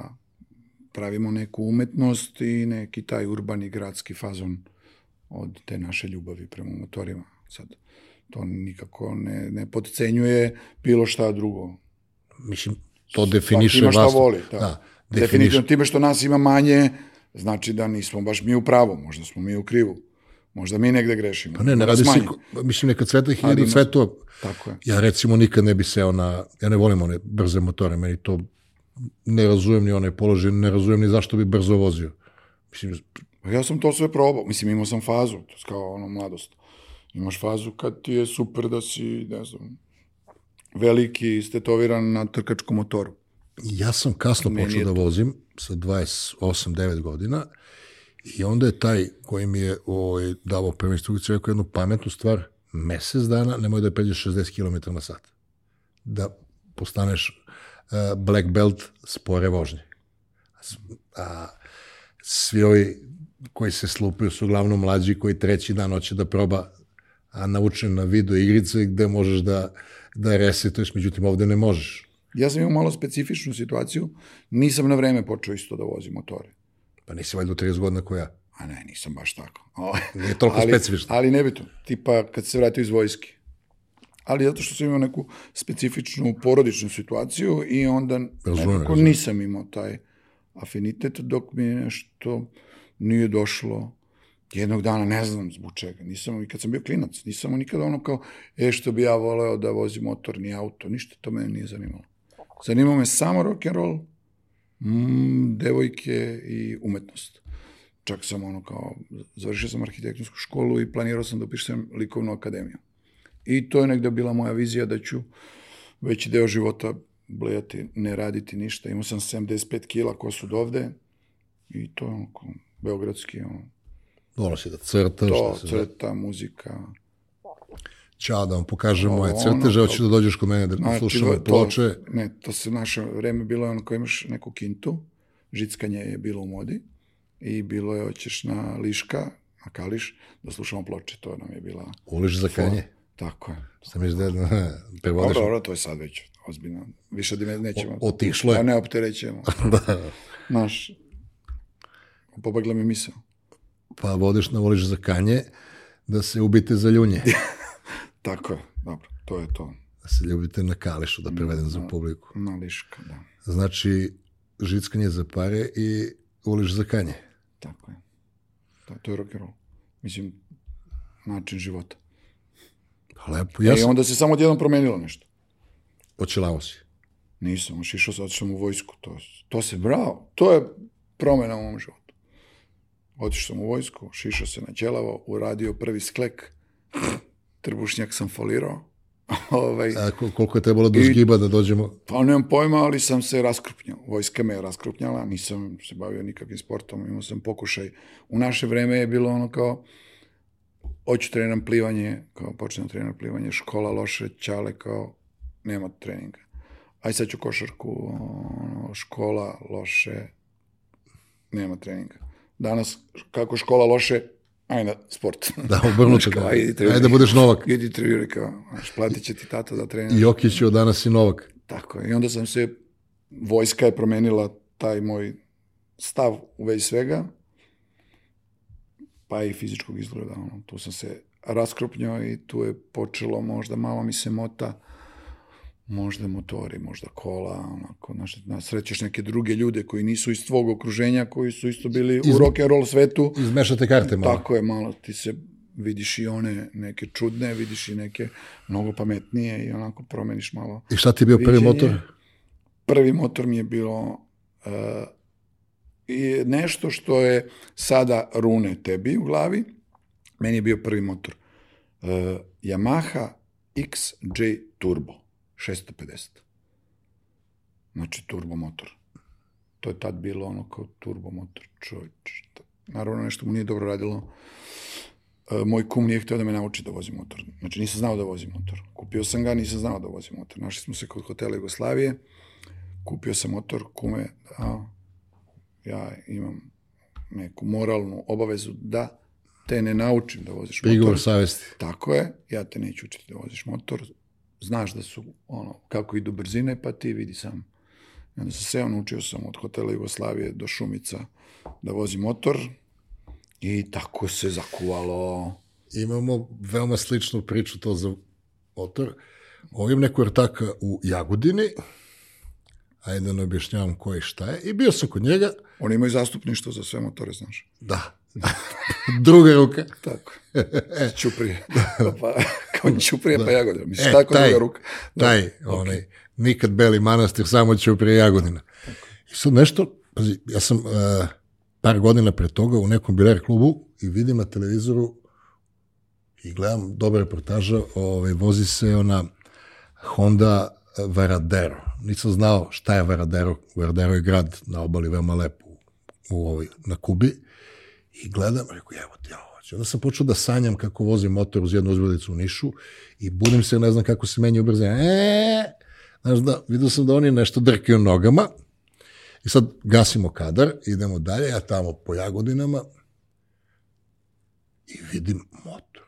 pravimo neku umetnost i neki taj urbani gradski fazon od te naše ljubavi prema motorima. Sad, to nikako ne, ne podcenjuje bilo šta drugo. Mislim, to definiše Svaki ima šta vas. voli. Da. da Definitivno time što nas ima manje, znači da nismo baš mi u pravu, možda smo mi u krivu. Možda mi negde grešimo. Pa ne, ne radi se, mislim, neka cveta Ali hiljadu ima- cvetova. Tako je. Ja recimo nikad ne bi seo na, ja ne volim one brze motore, meni to ne razumem ni onaj položaj, ne razumem ni zašto bi brzo vozio. Mislim, Ja sam to sve probao. Mislim, imao sam fazu, to je kao ono mladost. Imaš fazu kad ti je super da si, ne znam, veliki, istetoviran na trkačkom motoru. ja sam kasno Meni počeo da vozim sa 28-9 godina i onda je taj koji mi je ovaj, davao prve instrukcije rekao jednu pametnu stvar, mesec dana nemoj da pređeš 60 km na sat. Da postaneš black belt spore vožnje. A, svi ovi koji se slupaju su uglavnom mlađi koji treći dan hoće da proba a naučen na video igrice gde možeš da, da resetuješ, međutim ovde ne možeš. Ja sam imao malo specifičnu situaciju, nisam na vreme počeo isto da vozim motore. Pa nisi valjda u 30 godina ko ja. A ne, nisam baš tako. Nije toliko ali, specifično. Ali nebitno, tipa kad se vratio iz vojske. Ali zato što sam imao neku specifičnu porodičnu situaciju i onda Razumem, nekako razumem. nisam imao taj afinitet dok mi nešto nije došlo jednog dana, ne znam zbog čega. Nisam, i kad sam bio klinac, nisam nikada ono kao, e, što bi ja voleo da vozim motor, ni auto, ništa to mene nije zanimalo. Zanimao me samo rock and roll, mm, devojke i umetnost. Čak sam ono kao, završio sam arhitektonsku školu i planirao sam da upišem likovnu akademiju. I to je negde bila moja vizija da ću veći deo života blejati, ne raditi ništa. Imao sam 75 kila kosu do ovde i to je beogradski, ono, si da crtaš, to, da se crta, muzika. Ćao da vam pokažem moje crteže, hoćeš da dođeš kod mene da Znači, slušamo to- ploče. Ne, to se naše vreme bilo ono ko imaš neku kintu, žickanje je bilo u modi i bilo je hoćeš na liška, na kališ, da slušamo ploče, to nam je bila... Uliš za kanje. Tako je. Šta misliš da je, prevodiš? Dobro, dobro, to je sad već ozbiljno. Više da nećemo. O- otišlo je. Da ne opterećujemo. da. Naš, pobegla mi misao. Pa vodiš na uliš za kanje da se ubite za ljunje. Tako je, dobro, to je to. Da se ljubite na kališu, da prevedem za publiku. Na liška, da. Znači, žickanje za pare i uliš za kanje. Tako je. Da, to je rock and roll. Mislim, način života. Pa lepo. Ja I sam, onda se samo odjednom promenilo nešto. očelavo si. Nisam, ošišao sam, otišao u vojsku. To, to se, bravo, to je promena u mom životu. Otišao sam u vojsku, šišao se na ćelavo, uradio prvi sklek, trbušnjak sam folirao. ovaj, A kol- koliko je trebalo do zgiba da dođemo? pa nemam pojma, ali sam se raskrupnjao. Vojska me je raskrupnjala, nisam se bavio nikakvim sportom, imao sam pokušaj. U naše vreme je bilo ono kao, hoću treniram plivanje, kao počnem treniram plivanje, škola loše, ćale kao, nema treninga. Aj sad ću košarku, ono, škola loše, nema treninga. Danas, kako škola loše, aj na sport. Da, obrnuto. Kao, Da. ajde. Ajde da budeš Novak. Idi treniraj kao, platit će ti tata da treniraš. Jokić je od danas i Novak. Tako je. I onda sam se, vojska je promenila taj moj stav u vezi svega, pa i fizičkog izgleda. Ono. Tu sam se raskrupnjao i tu je počelo možda malo mi se mota, možda motori, možda kola, onako, znaš, na srećeš neke druge ljude koji nisu iz tvog okruženja, koji su isto bili Iz- u rock and roll svetu. Izmešate karte malo. Tako je, malo ti se vidiš i one neke čudne, vidiš i neke mnogo pametnije i onako promeniš malo I šta ti je bio prvi viđenje. motor? Prvi motor mi je bilo uh, i nešto što je sada rune tebi u glavi. Meni je bio prvi motor. Uh, Yamaha XJ Turbo 650. Znači turbo motor. To je tad bilo ono kao turbo motor. Čovječ. Naravno nešto mu nije dobro radilo. E, moj kum nije htio da me nauči da vozim motor. Znači nisam znao da vozim motor. Kupio sam ga, nisam znao da vozim motor. Našli smo se kod hotela Jugoslavije, kupio sam motor, kume, da, ja imam neku moralnu obavezu da te ne naučim da voziš Prigovor motor. savesti. Tako je, ja te neću učiti da voziš motor. Znaš da su, ono, kako idu brzine, pa ti vidi sam. I onda sam seo, naučio sam od hotela Jugoslavije do Šumica da vozim motor i tako se zakuvalo. Imamo veoma sličnu priču to za motor. Ovim neko ortaka u Jagodini, ajde da ne objašnjavam ko je i šta je, i bio sam kod njega, Oni imaju zastupništvo za sve motore, znaš. da, Druga ruka. Tako. Čuprije. Pa, kao Čuprije pa Jagodina. Mislim, E, tako taj, druga ruka. taj, onaj, nikad Beli manastir, samo Ćuprije Jagodina. I sad nešto, pazi, ja sam uh, par godina pre toga u nekom biler klubu i vidim na televizoru i gledam dobra reportaža, ovaj, vozi se ona Honda Varadero. Nisam znao šta je Varadero. Varadero je grad na obali veoma lep u, u ovoj, na Kubi. I gledam, rekao, evo ti, ja hoću. Onda sam počeo da sanjam kako vozim motor uz jednu uzbrdicu u Nišu i budim se, ne znam kako se menja ubrzanje. E, znaš da, vidio sam da oni nešto drkaju nogama i sad gasimo kadar, idemo dalje, ja tamo po Jagodinama i vidim motor.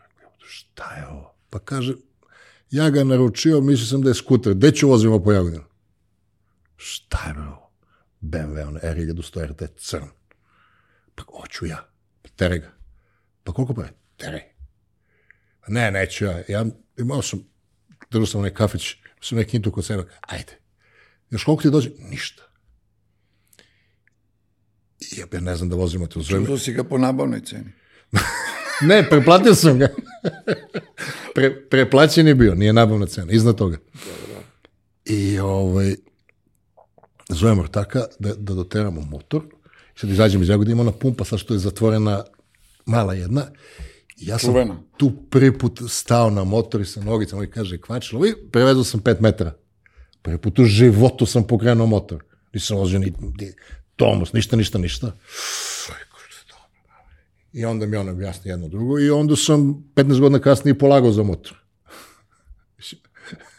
Šta je ovo? Pa kaže, ja ga naručio, mislio sam da je skuter. Gde ću vozimo po Jagodinama? Šta je ovo? BMW, ono, R1100 RT, crn. Pa hoću ja. Pa tere ga. Pa koliko pa je? Tere. Pa ne, neću ja. Ja imao sam, držao sam onaj kafić, sam neki intu kod sebe. Ajde. Još koliko ti dođe? Ništa. I ja, ja ne znam da vozimo to zove. Čuo si ga po nabavnoj ceni. Ne, preplatio sam ga. Pre, preplaćen je bio, nije nabavna cena, iznad toga. I ovaj, zovem ortaka da, da doteramo motor. Sad izađem iz Jagodina, ima ona pumpa, sad što je zatvorena mala jedna. Ja sam Čuvena. tu prvi put stao na motor i sa nogicama i kaže, kvačilo, i prevezu sam pet metara. Prvi put u životu sam pokrenuo motor. Nisam vozio ni, ni Tomus, ništa, ništa, ništa. I onda mi on objasni jedno drugo i onda sam 15 godina kasnije polagao za motor.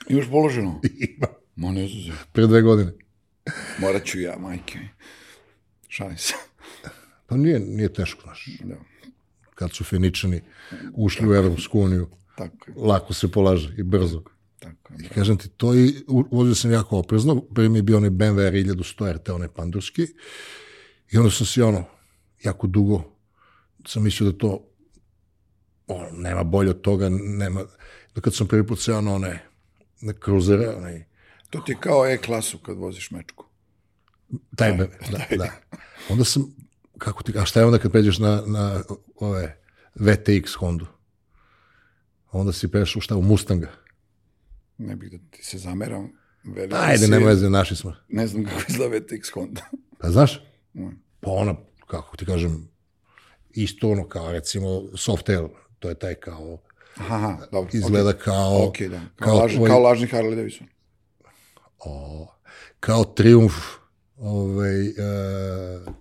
Imaš položeno? Ima, Ma ne znam. pre dve godine. Morat ću ja, majke. Šalim se. Pa nije, nije teško, znaš. Da. Kad su Feničani ušli u Evropsku uniju, Tako lako se polaže i brzo. tako. I kažem ti, to i vozio sam jako oprezno. Prvi mi je bio onaj BMW R1100 RT, onaj pandurski. I onda sam si ono, jako dugo sam mislio da to ono, nema bolje od toga, nema... Da kad sam prvi put seo na one na kruzere, onaj, To ti je kao E-klasu kad voziš mečku. taj, BMW, da, da. Onda sam, kako ti, a šta je onda kad pređeš na, na ove VTX Hondu? Onda si prešao šta u Mustanga. Ne bih da ti se zameram. Veliki Ajde, si, nema veze, naši smo. Ne znam kako izgleda VTX Honda. Pa znaš? Mm. Pa ona, kako ti kažem, isto ono kao recimo Softail, to je taj kao, Aha, dobro. izgleda kao, Ok, da. Kao, kao, lažni, ovaj- kao lažni Harley Davidson. O, kao triumf, ovaj, e,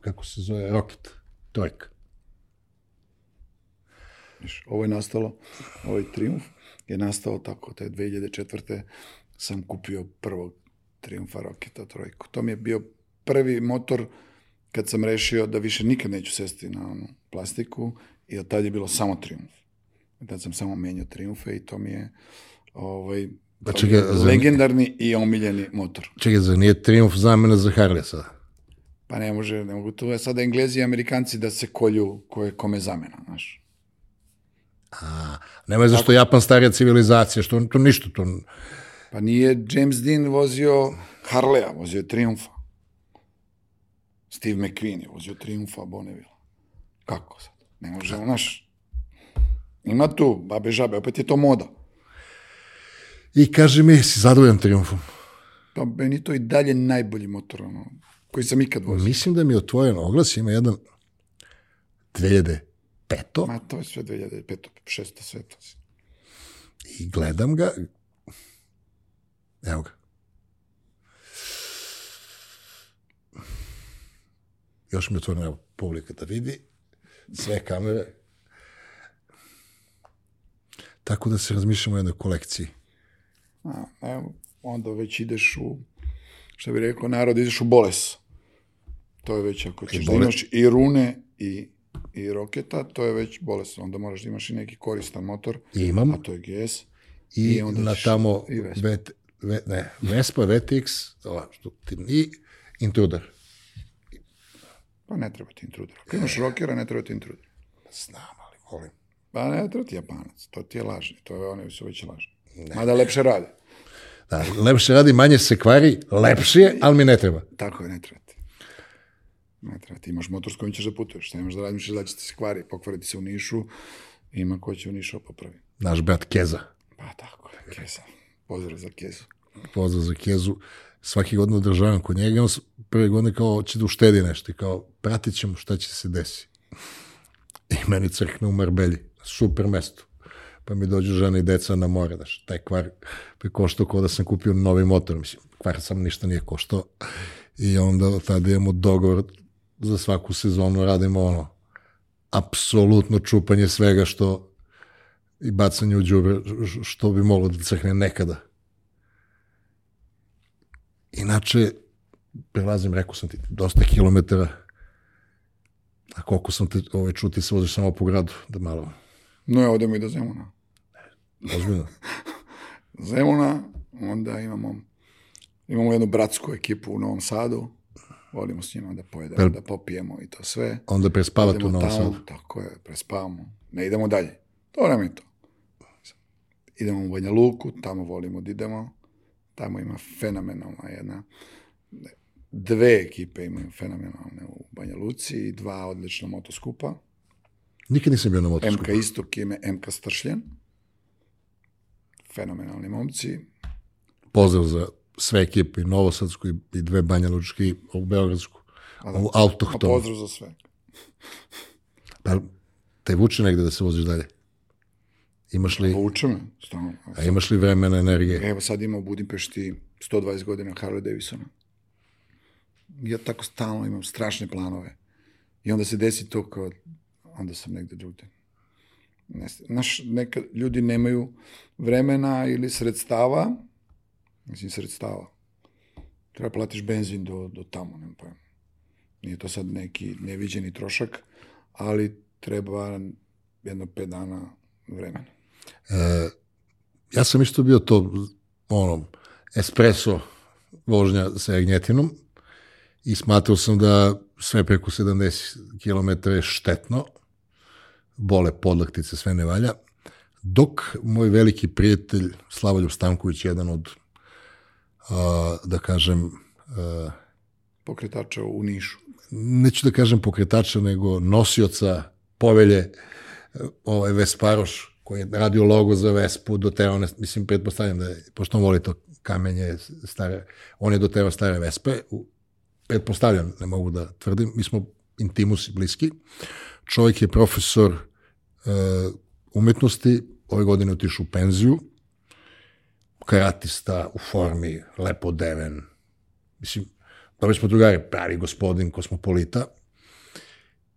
kako se zove, Rocket, trojka. Ovo je nastalo, ovaj triumf je nastao tako, te 2004. sam kupio prvog triumfa Roketa trojku. To mi je bio prvi motor kad sam rešio da više nikad neću sesti na onu plastiku i od tad je bilo samo triumf. Tad sam samo menjao triumfe i to mi je ovaj, Pa čekaj, zar- legendarni i omiljeni motor. Čekaj, zar nije triumf zamena za Harley sada? Pa ne može, ne mogu tu sada Englezi i Amerikanci da se kolju ko je kome zamena, znaš. A, nema je zašto Japan starija civilizacija, što to ništa, to, Pa nije James Dean vozio Harleya, vozio je Triumfa. Steve McQueen je vozio Triumfa Bonneville. Kako sad? Ne može, znaš, ima tu, babe žabe, opet je to moda. I kaže mi, si zadovoljan triumfom? Pa meni to i dalje najbolji motor, ono, koji sam ikad vozio. Mislim da mi je otvoren oglas, ima jedan 2005. Ma to je sve 2005. 6. sveta. i gledam ga. Evo ga. Još mi je otvorena publika da vidi. Sve kamere. Tako da se razmišljamo o jednoj kolekciji. A, evo, onda već ideš u, što bi rekao narod, ideš u boles. To je već, ako ćeš da imaš i rune i, i roketa, to je već boles. Onda moraš da imaš i neki koristan motor, I imam. a to je GS. I, I onda na ćeš- tamo i Vespa. vet, ve, ne, Vespa, VTX, ova, što ti- i Intruder. Pa ne treba ti intruder. Ako imaš rokera, ne treba ti intruder. Znam, ali volim. Pa ne treba ti japanac, to ti je lažni, to je oni su već lažni. Mada lepše rade. Da, lepše radi, manje se kvari, lepše je, ali mi ne treba. Tako je, ne treba ti. Ne treba, ti imaš motor s kojim ćeš da putuješ, imaš da radiš da će ti se kvari, pokvariti se u Nišu, ima ko će u Nišu popravi. Naš brat Keza. Pa tako je, Keza. Pozdrav za Kezu. Pozdrav za Kezu. Svaki godin održavam kod njega, on prve godine kao će da uštedi nešto i kao pratit ćemo šta će se desi. I meni crkne u Marbelji, super mesto. Pa mi dođu žena i deca na more, znaš, taj kvar bi koštao kao da sam kupio novi motor, mislim, kvar sam ništa nije koštao. I onda tada imamo dogovor za svaku sezonu radimo ono, apsolutno čupanje svega što i bacanje u džubre što bi moglo da crkne nekada. Inače, prelazim, rekao sam ti, dosta kilometara, a koliko sam te ovaj, čuti se voziš samo po gradu, da malo... No, ja odemo i do Zemuna. Ozbiljno. Zemuna, onda imamo, imamo jednu bratsku ekipu u Novom Sadu, volimo s njima da pojedemo, da popijemo i to sve. Onda prespavate u Novom Sadu. Tako je, prespavamo. Ne idemo dalje. To nam je to. Idemo u Banja Luku, tamo volimo da idemo. Tamo ima fenomenalna jedna dve ekipe imaju fenomenalne u Banja Luci i dva odlična motoskupa. Nikad nisam bio na motoskupu. MK Istok i MK Stršljen. Fenomenalni momci. Pozdrav za sve ekipe, i Novosadsku i dve Banja Lučke i ovu Beogradsku. Ovu autohtonu. Pozdrav za sve. Pa, te vuče negde da se voziš dalje? Imaš li, Povuče me. Stalno. a imaš li vremena, energije? Evo sad ima u Budimpešti 120 godina Harley Davidsona. Ja tako stalno imam strašne planove. I onda se desi to kao, onda sam negde drugde. Ne, znaš, neka ljudi nemaju vremena ili sredstava, mislim sredstava. Treba platiš benzin do, do tamo, nema pojma. Nije to sad neki neviđeni trošak, ali treba jedno pet dana vremena. Ja sam isto bio to, ono, espresso vožnja sa jagnjetinom i smatrao sam da sve preko 70 km je štetno, bole podlaktice, sve ne valja, dok moj veliki prijatelj Slavoljub Stanković, jedan od, a, da kažem, a, Pokretača u Nišu. neću da kažem pokretača, nego nosioca povelje, ovaj Vesparoš, koji je radio logo za Vespu, doterao, ne, mislim, pretpostavljam da je, pošto on voli to kamenje, stare, on je doterao stare Vespe, pretpostavljam, ne mogu da tvrdim, mi smo intimusi bliski. Čovjek je profesor e, umetnosti, ove godine otišao u penziju, karatista u formi, lepo deven, mislim, dobri smo drugari, pravi gospodin, kosmopolita,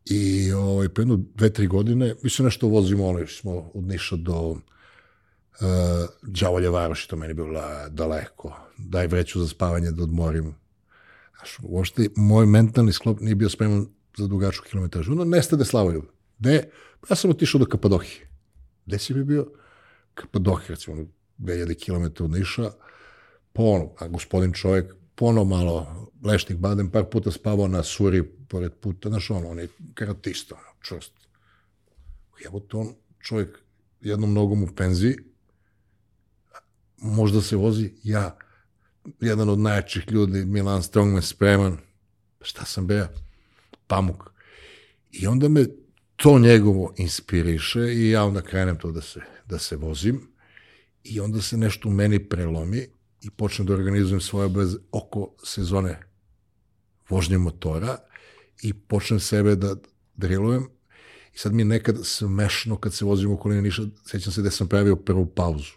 I ovaj, pre jedno dve, tri godine, mislim nešto vozimo, ono, smo od Niša do uh, Đavolje Varoši, to meni bilo la- daleko. Daj vreću za spavanje da odmorim. Znaš, uopšte, moj mentalni sklop nije bio spreman za dugačku kilometražu. Ono, nestade Slavoljub. Gde? Ja sam otišao do Kapadohije. Gde si mi bio? Kapadohije, recimo, ono, 2000 km od Niša, po ono, a gospodin čovjek, pono malo lešnik badem, par puta spavao na suri pored puta, znaš ono, on je karatista, ono, čvrst. Jebote, on čovjek jednom nogom u penziji, možda se vozi, ja, jedan od najjačih ljudi, Milan Strongman, spreman, šta sam bea? Pamuk. I onda me to njegovo inspiriše i ja onda krenem to da se, da se vozim. I onda se nešto u meni prelomi i počnem da organizujem svoje obaveze oko sezone vožnje motora i počnem sebe da drilujem. I sad mi je nekad smešno kad se vozim u okolini Niša, sećam se da sam pravio prvu pauzu,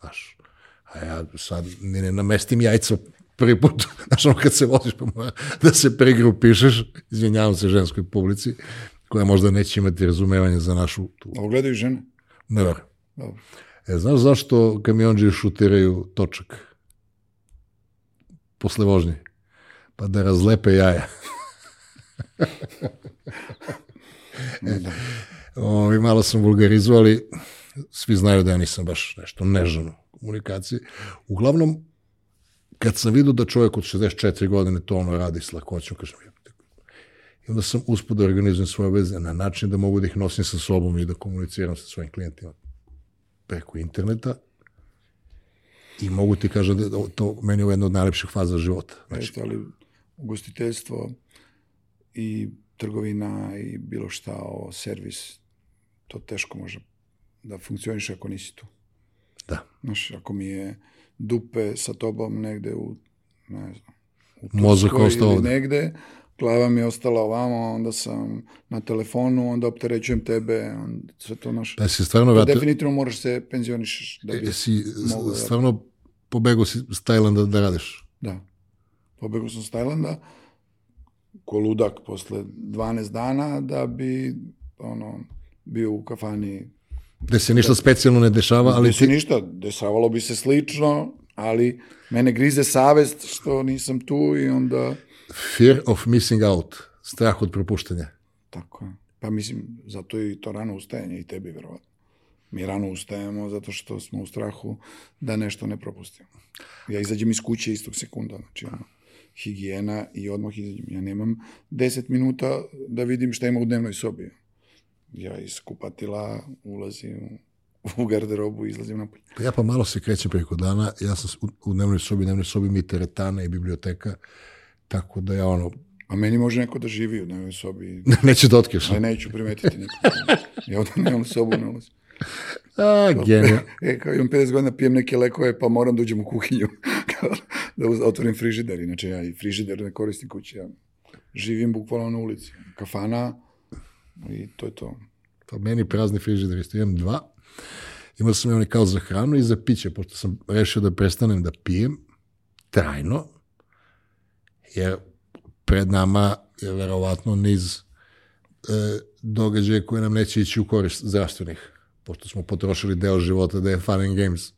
znaš, a ja sad ni ne namestim jajca prvi put, znaš, ono kad se voziš pa mora da se pregrupišeš, izvinjavam se ženskoj publici, koja možda neće imati razumevanje za našu tu, Ovo gledaju žene? ne verujem. E, znaš zašto kamionđe šutiraju točak posle vožnje? Pa da razlepe jaja. Da. Ovi, malo sam vulgarizovali, svi znaju da ja nisam baš nešto nežan u komunikaciji. Uglavnom, kad sam vidio da čovjek od 64 godine to ono radi s lakoćom, kažem, i onda sam uspio da organizujem svoje veze na način da mogu da ih nosim sa sobom i da komuniciram sa svojim klijentima preko interneta i mogu ti kažem da to meni je jedna od najlepših faza života. Znači, Jeste, ali ugostiteljstvo i trgovina i bilo šta o servis, to teško može da funkcioniše ako nisi tu. Da. Znaš, ako mi je dupe sa tobom negde u, ne znam, u Mozak ostao ovde. negde, glava mi je ostala ovamo, onda sam na telefonu, onda opterećujem tebe, onda sve to naš... Da si stvarno vratio, definitivno moraš se penzionišeš. Da bi, si mogu da- stvarno pobegao si s Tajlanda da radiš. da. Pobegao sam s Tajlanda, ko ludak posle 12 dana, da bi ono, bio u kafani Gde se ništa specijalno ne dešava, ali Ali se ti, ništa, dešavalo bi se slično, ali mene grize savest što nisam tu i onda... fear of missing out, strah od propuštanja. Tako je. Pa mislim, zato je i to rano ustajanje i tebi, verovatno. Mi rano ustajemo zato što smo u strahu da nešto ne propustimo. Ja izađem iz kuće istog sekunda, znači ono, higijena i odmah izađem. Ja nemam 10 minuta da vidim šta ima u dnevnoj sobi. Ja iz kupatila ulazim u garderobu i izlazim napolje. Pa ja pa malo se krećem preko dana, ja sam u, u dnevnoj sobi, dnevnoj sobi mi teretana i biblioteka, tako da ja ono, A meni može neko da živi u dnevnoj sobi neću da otkriš. Ali neću primetiti nikog. Ja ovdje nemam sobu ne ulazim. A, genija. E, kao imam 50 godina, pijem neke lekove, pa moram da uđem u kuhinju. Da otvorim frižider. Inače, ja i frižider ne koristim kući. Ja živim bukvalno na ulici. Kafana i to je to. Pa meni prazni frižider, isto imam dva. Imao sam onaj kao za hranu i za piće, pošto sam rešio da prestanem da pijem trajno, jer pred nama je verovatno niz e, događaja koje nam neće ići u korist zdravstvenih, pošto smo potrošili deo života da je fun and games.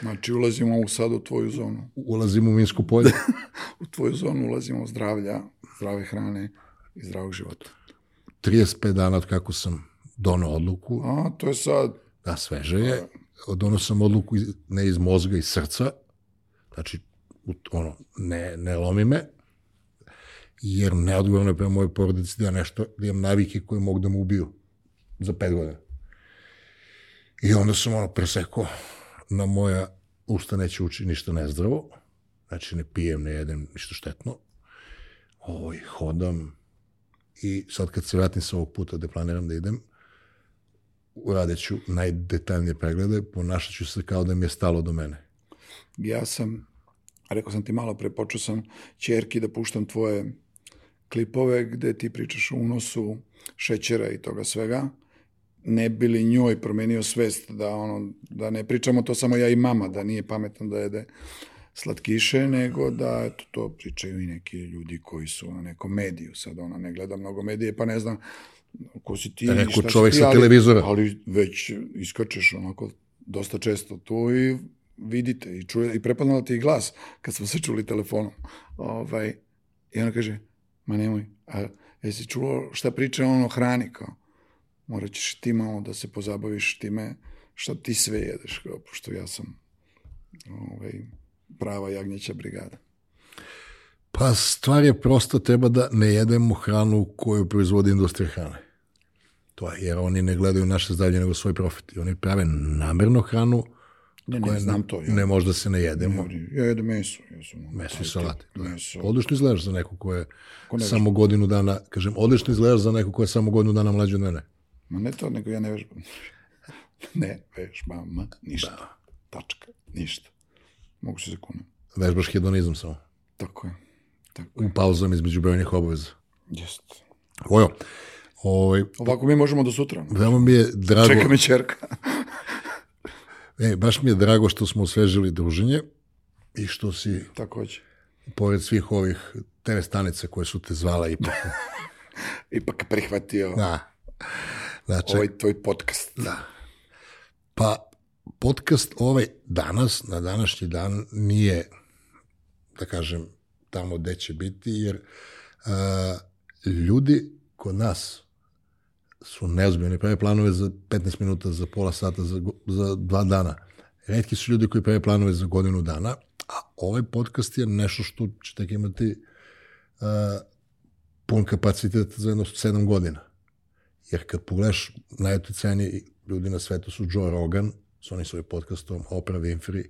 Znači, ulazimo u sad u tvoju zonu. Ulazimo u Minsko polje. U tvoju zonu ulazimo zdravlja, zdrave hrane i zdravog života. 35 dana od kako sam donao odluku, A, to je sad. da sveže je, donao sam odluku iz, ne iz mozga, iz srca, znači, ono, ne, ne lomi me, jer neodgovorno je prema mojoj porodici da ja nešto, da imam navike koje mogu da mu ubiju za pet godina. I onda sam ono presekao na moja usta neće ući ništa nezdravo, znači ne pijem, ne jedem ništa štetno, ovaj, hodam i sad kad se vratim sa ovog puta gde planiram da idem, uradit ću najdetaljnije preglede, ponašat ću se kao da mi je stalo do mene. ja sam, rekao sam ti malo pre, počeo sam čerki da puštam tvoje klipove gde ti pričaš o unosu šećera i toga svega, ne bi li njoj promenio svest da, ono, da ne pričamo to samo ja i mama, da nije pametno da jede slatkiše, nego da eto, to pričaju i neki ljudi koji su na nekom mediju. Sad ona ne gleda mnogo medije, pa ne znam ko si ti, Rekao šta si čovek ti, sa ali- televizora. Ali već iskačeš onako dosta često tu i vidite i čuje i prepoznala ti i glas kad smo se čuli telefonom. Ovaj, I ona kaže, ma nemoj, a jesi čuo šta priča on o hrani kao? Morat ćeš ti malo da se pozabaviš time šta ti sve jedeš, kao, pošto ja sam ovaj, prava jagnjeća brigada. Pa stvar je prosto, treba da ne jedemo hranu koju proizvodi industrija hrane. To je, jer oni ne gledaju naše zdravlje nego svoj profit. I oni prave namerno hranu Ne, ne, koja znam to. Ja, ne možda se ne jedemo. ja jedem meso. Ja sam, Meso i salate. tip, Meso. Odlično izgledaš za neko ko je ne samo godinu dana, kažem, odlično izgledaš za neko ko je samo godinu dana mlađi od mene. Ma ne to, nego ja ne vežbam. ne vežbam, ništa. Tačka, ništa. Mogu se zakunem. Vežbaš hedonizam samo. Tako je. Tako U pauzama između brojnih obaveza. Jest. Ojo, ovaj, Ovako mi možemo do sutra. veoma mi je drago, Čeka me čerka. e, baš mi je drago što smo osvežili druženje i što si, Takođe. pored svih ovih TV stanica koje su te zvala ipak, Ipak prihvatio da, znači, ovaj tvoj podcast. Da. Pa, podcast ovaj danas, na današnji dan, nije, da kažem, tamo gde će biti, jer a, ljudi kod nas su neozbiljni, prave planove za 15 minuta, za pola sata, za, za dva dana. Redki su ljudi koji prave planove za godinu dana, a ovaj podcast je nešto što će tek imati a, pun kapacitet za jedno 7 godina. Jer kad pogledaš, najuticajniji ljudi na svetu su Joe Rogan, s onim svojim podcastom, Oprah Winfrey.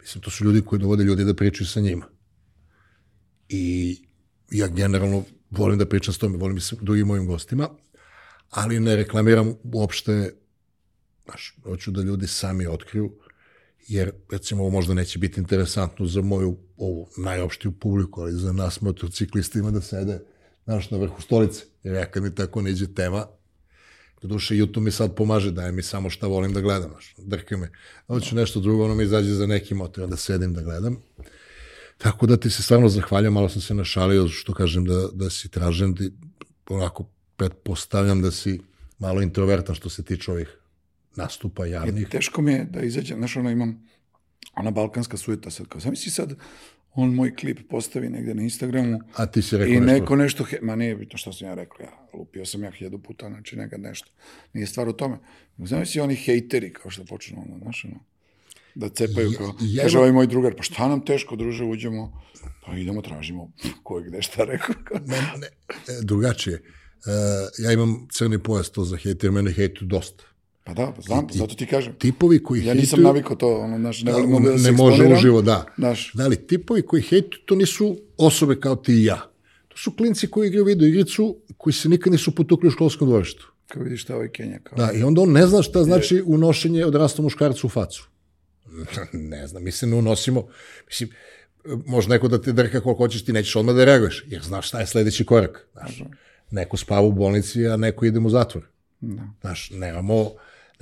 Mislim, to su ljudi koji dovode ljudi da pričaju sa njima. I ja generalno volim da pričam s tome, volim i s drugim mojim gostima, ali ne reklamiram uopšte, znaš, hoću da ljudi sami otkriju, jer recimo ovo možda neće biti interesantno za moju ovu najopštiju publiku, ali za nas motociklistima da sede znaš, na vrhu stolice, jer ja kad mi tako neđe tema, Doduše, YouTube mi sad pomaže, daje mi samo šta volim da gledam, drka me. Hoću nešto drugo, ono mi izađe za neki motor, da sedim da gledam. Tako da ti se stvarno zahvaljam, malo sam se našalio, što kažem da, da si tražen, da, onako pretpostavljam da si malo introvertan što se tiče ovih nastupa javnih. E, teško mi je da izađem, znaš, ono imam ona balkanska sueta sad, kao, zamisli sad, on moj klip postavi negde na Instagramu A ti si rekao i nešto? neko nešto, he, ma nije bitno što sam ja rekao, ja lupio sam ja hiljadu puta, znači nekad nešto, nije stvar u tome. Zamisli oni hejteri, kao što počnu, ono, znaš, ono, da cepaju kao, ja kaže ovaj moj drugar, pa šta nam teško, druže, uđemo, pa idemo, tražimo ko je gde šta rekao. Ne, ne, e, drugačije. E, ja imam crni pojas to za hejt, jer mene hejtuju dosta. Pa da, pa znam, zato ti kažem. Tipovi koji Ja nisam hejtuju... navikao to, ono, znaš, ne, volim da ne, se ne može uživo, da. Znaš, Da li, tipovi koji hejtuju, to nisu osobe kao ti i ja. To su klinci koji igraju video igricu, koji se nikad nisu potukli u školskom dvorištu. kao vidiš šta ovaj Kenja, kao. Da, i onda on ne zna šta znači unošenje odrasla muškarca u facu. ne znam, mi se ne unosimo, mislim, može neko da te drka koliko hoćeš, ti nećeš odmah da reaguješ, jer znaš šta je sledeći korak. Znaš, neko spava u bolnici, a neko ide u zatvor. Da. Znaš, nemamo,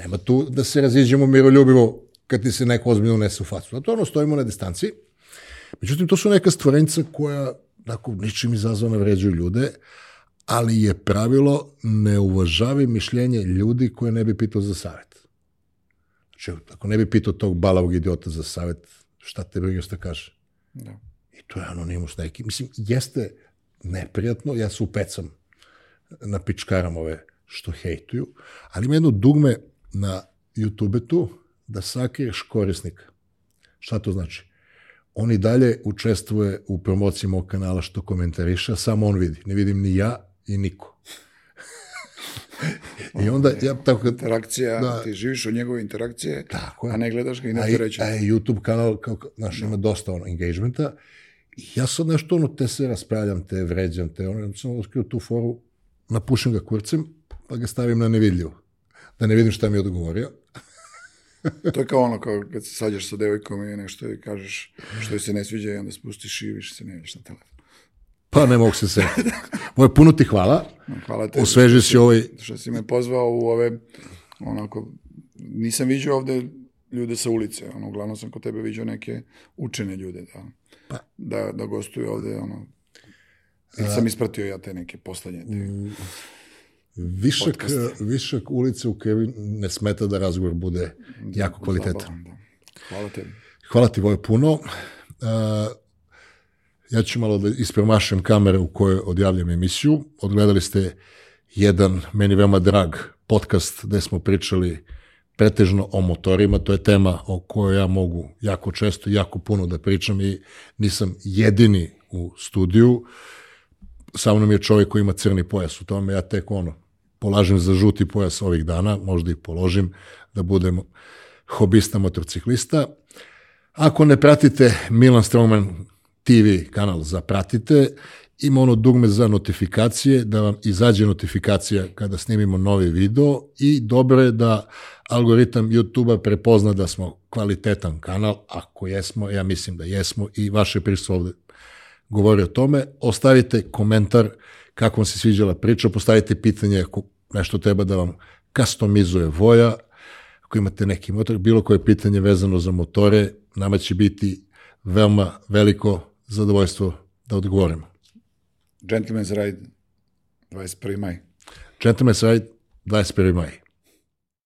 nema tu da se raziđemo miroljubivo kad ti se neko ozbiljno unese u facu. Zato ono, stojimo na distanci. Međutim, to su neka stvorenca koja, tako, ničim izazvana vređuju ljude, ali je pravilo ne uvažavi mišljenje ljudi koje ne bi pitao za savjet. Znači, ako ne bi pitao tog balavog idiota za savjet, šta te briga šta kaže? Da. I to je anonimus neki. Mislim, jeste neprijatno, ja se upecam na pičkaram ove što hejtuju, ali ima jedno dugme na YouTube tu da sakriješ korisnika. Šta to znači? On i dalje učestvuje u promociji mog kanala što komentariše, a samo on vidi. Ne vidim ni ja i niko. I onda ja tako Interakcija, Da. ti živiš od njegove interakcije, Tako je. a ne gledaš ga i a, ne reći. a je YouTube kanal, kao, znaš, ima dosta ono, engagementa, i ja sad nešto ono, te se raspravljam, te vređam, te ono, sam otkrio tu foru, napušim ga kurcem, pa ga stavim na nevidljivo. Da ne vidim šta mi je odgovorio. To je kao ono, kao kad se sađaš sa devojkom i nešto i kažeš što joj se ne sviđa i onda spustiš i više se ne vidiš na telefon. Pa ne mogu se setiti. Moje puno ti hvala, Hvala te. osveži si ovaj, Što si me pozvao u ove, onako, nisam viđao ovde ljude sa ulice, ono, uglavnom sam kod tebe viđao neke učene ljude, da, Pa. da, da gostuju ovde, ono, ili sam ispratio ja te neke poslednje. Te, Mm. Višak, višak ulice u krvi ne smeta da razgovor bude jako kvalitetan. zabavan, da. Hvala tebi. Hvala ti Voje puno. Uh, ja ću malo da ispremašem kamere u kojoj odjavljam emisiju. Odgledali ste jedan, meni veoma drag, podcast gde smo pričali pretežno o motorima, to je tema o kojoj ja mogu jako često jako puno da pričam i nisam jedini u studiju. Sa mnom je čovjek koji ima crni pojas u tome, ja tek ono, polažem za žuti pojas ovih dana, možda i položim, da budem hobista motociklista. Ako ne pratite Milan Strongman TV kanal, zapratite. Ima ono dugme za notifikacije, da vam izađe notifikacija kada snimimo novi video i dobro je da algoritam YouTube-a prepozna da smo kvalitetan kanal, ako jesmo, ja mislim da jesmo i vaše prisustvo ovde govori o tome. Ostavite komentar kako vam se sviđala priča, postavite pitanje ako nešto treba da vam kastomizuje voja, ako imate neki motor, bilo koje pitanje vezano za motore, nama će biti veoma veliko zadovoljstvo da odgovorimo. Gentleman's Ride, 21. maj. Gentleman's Ride, 21. maj.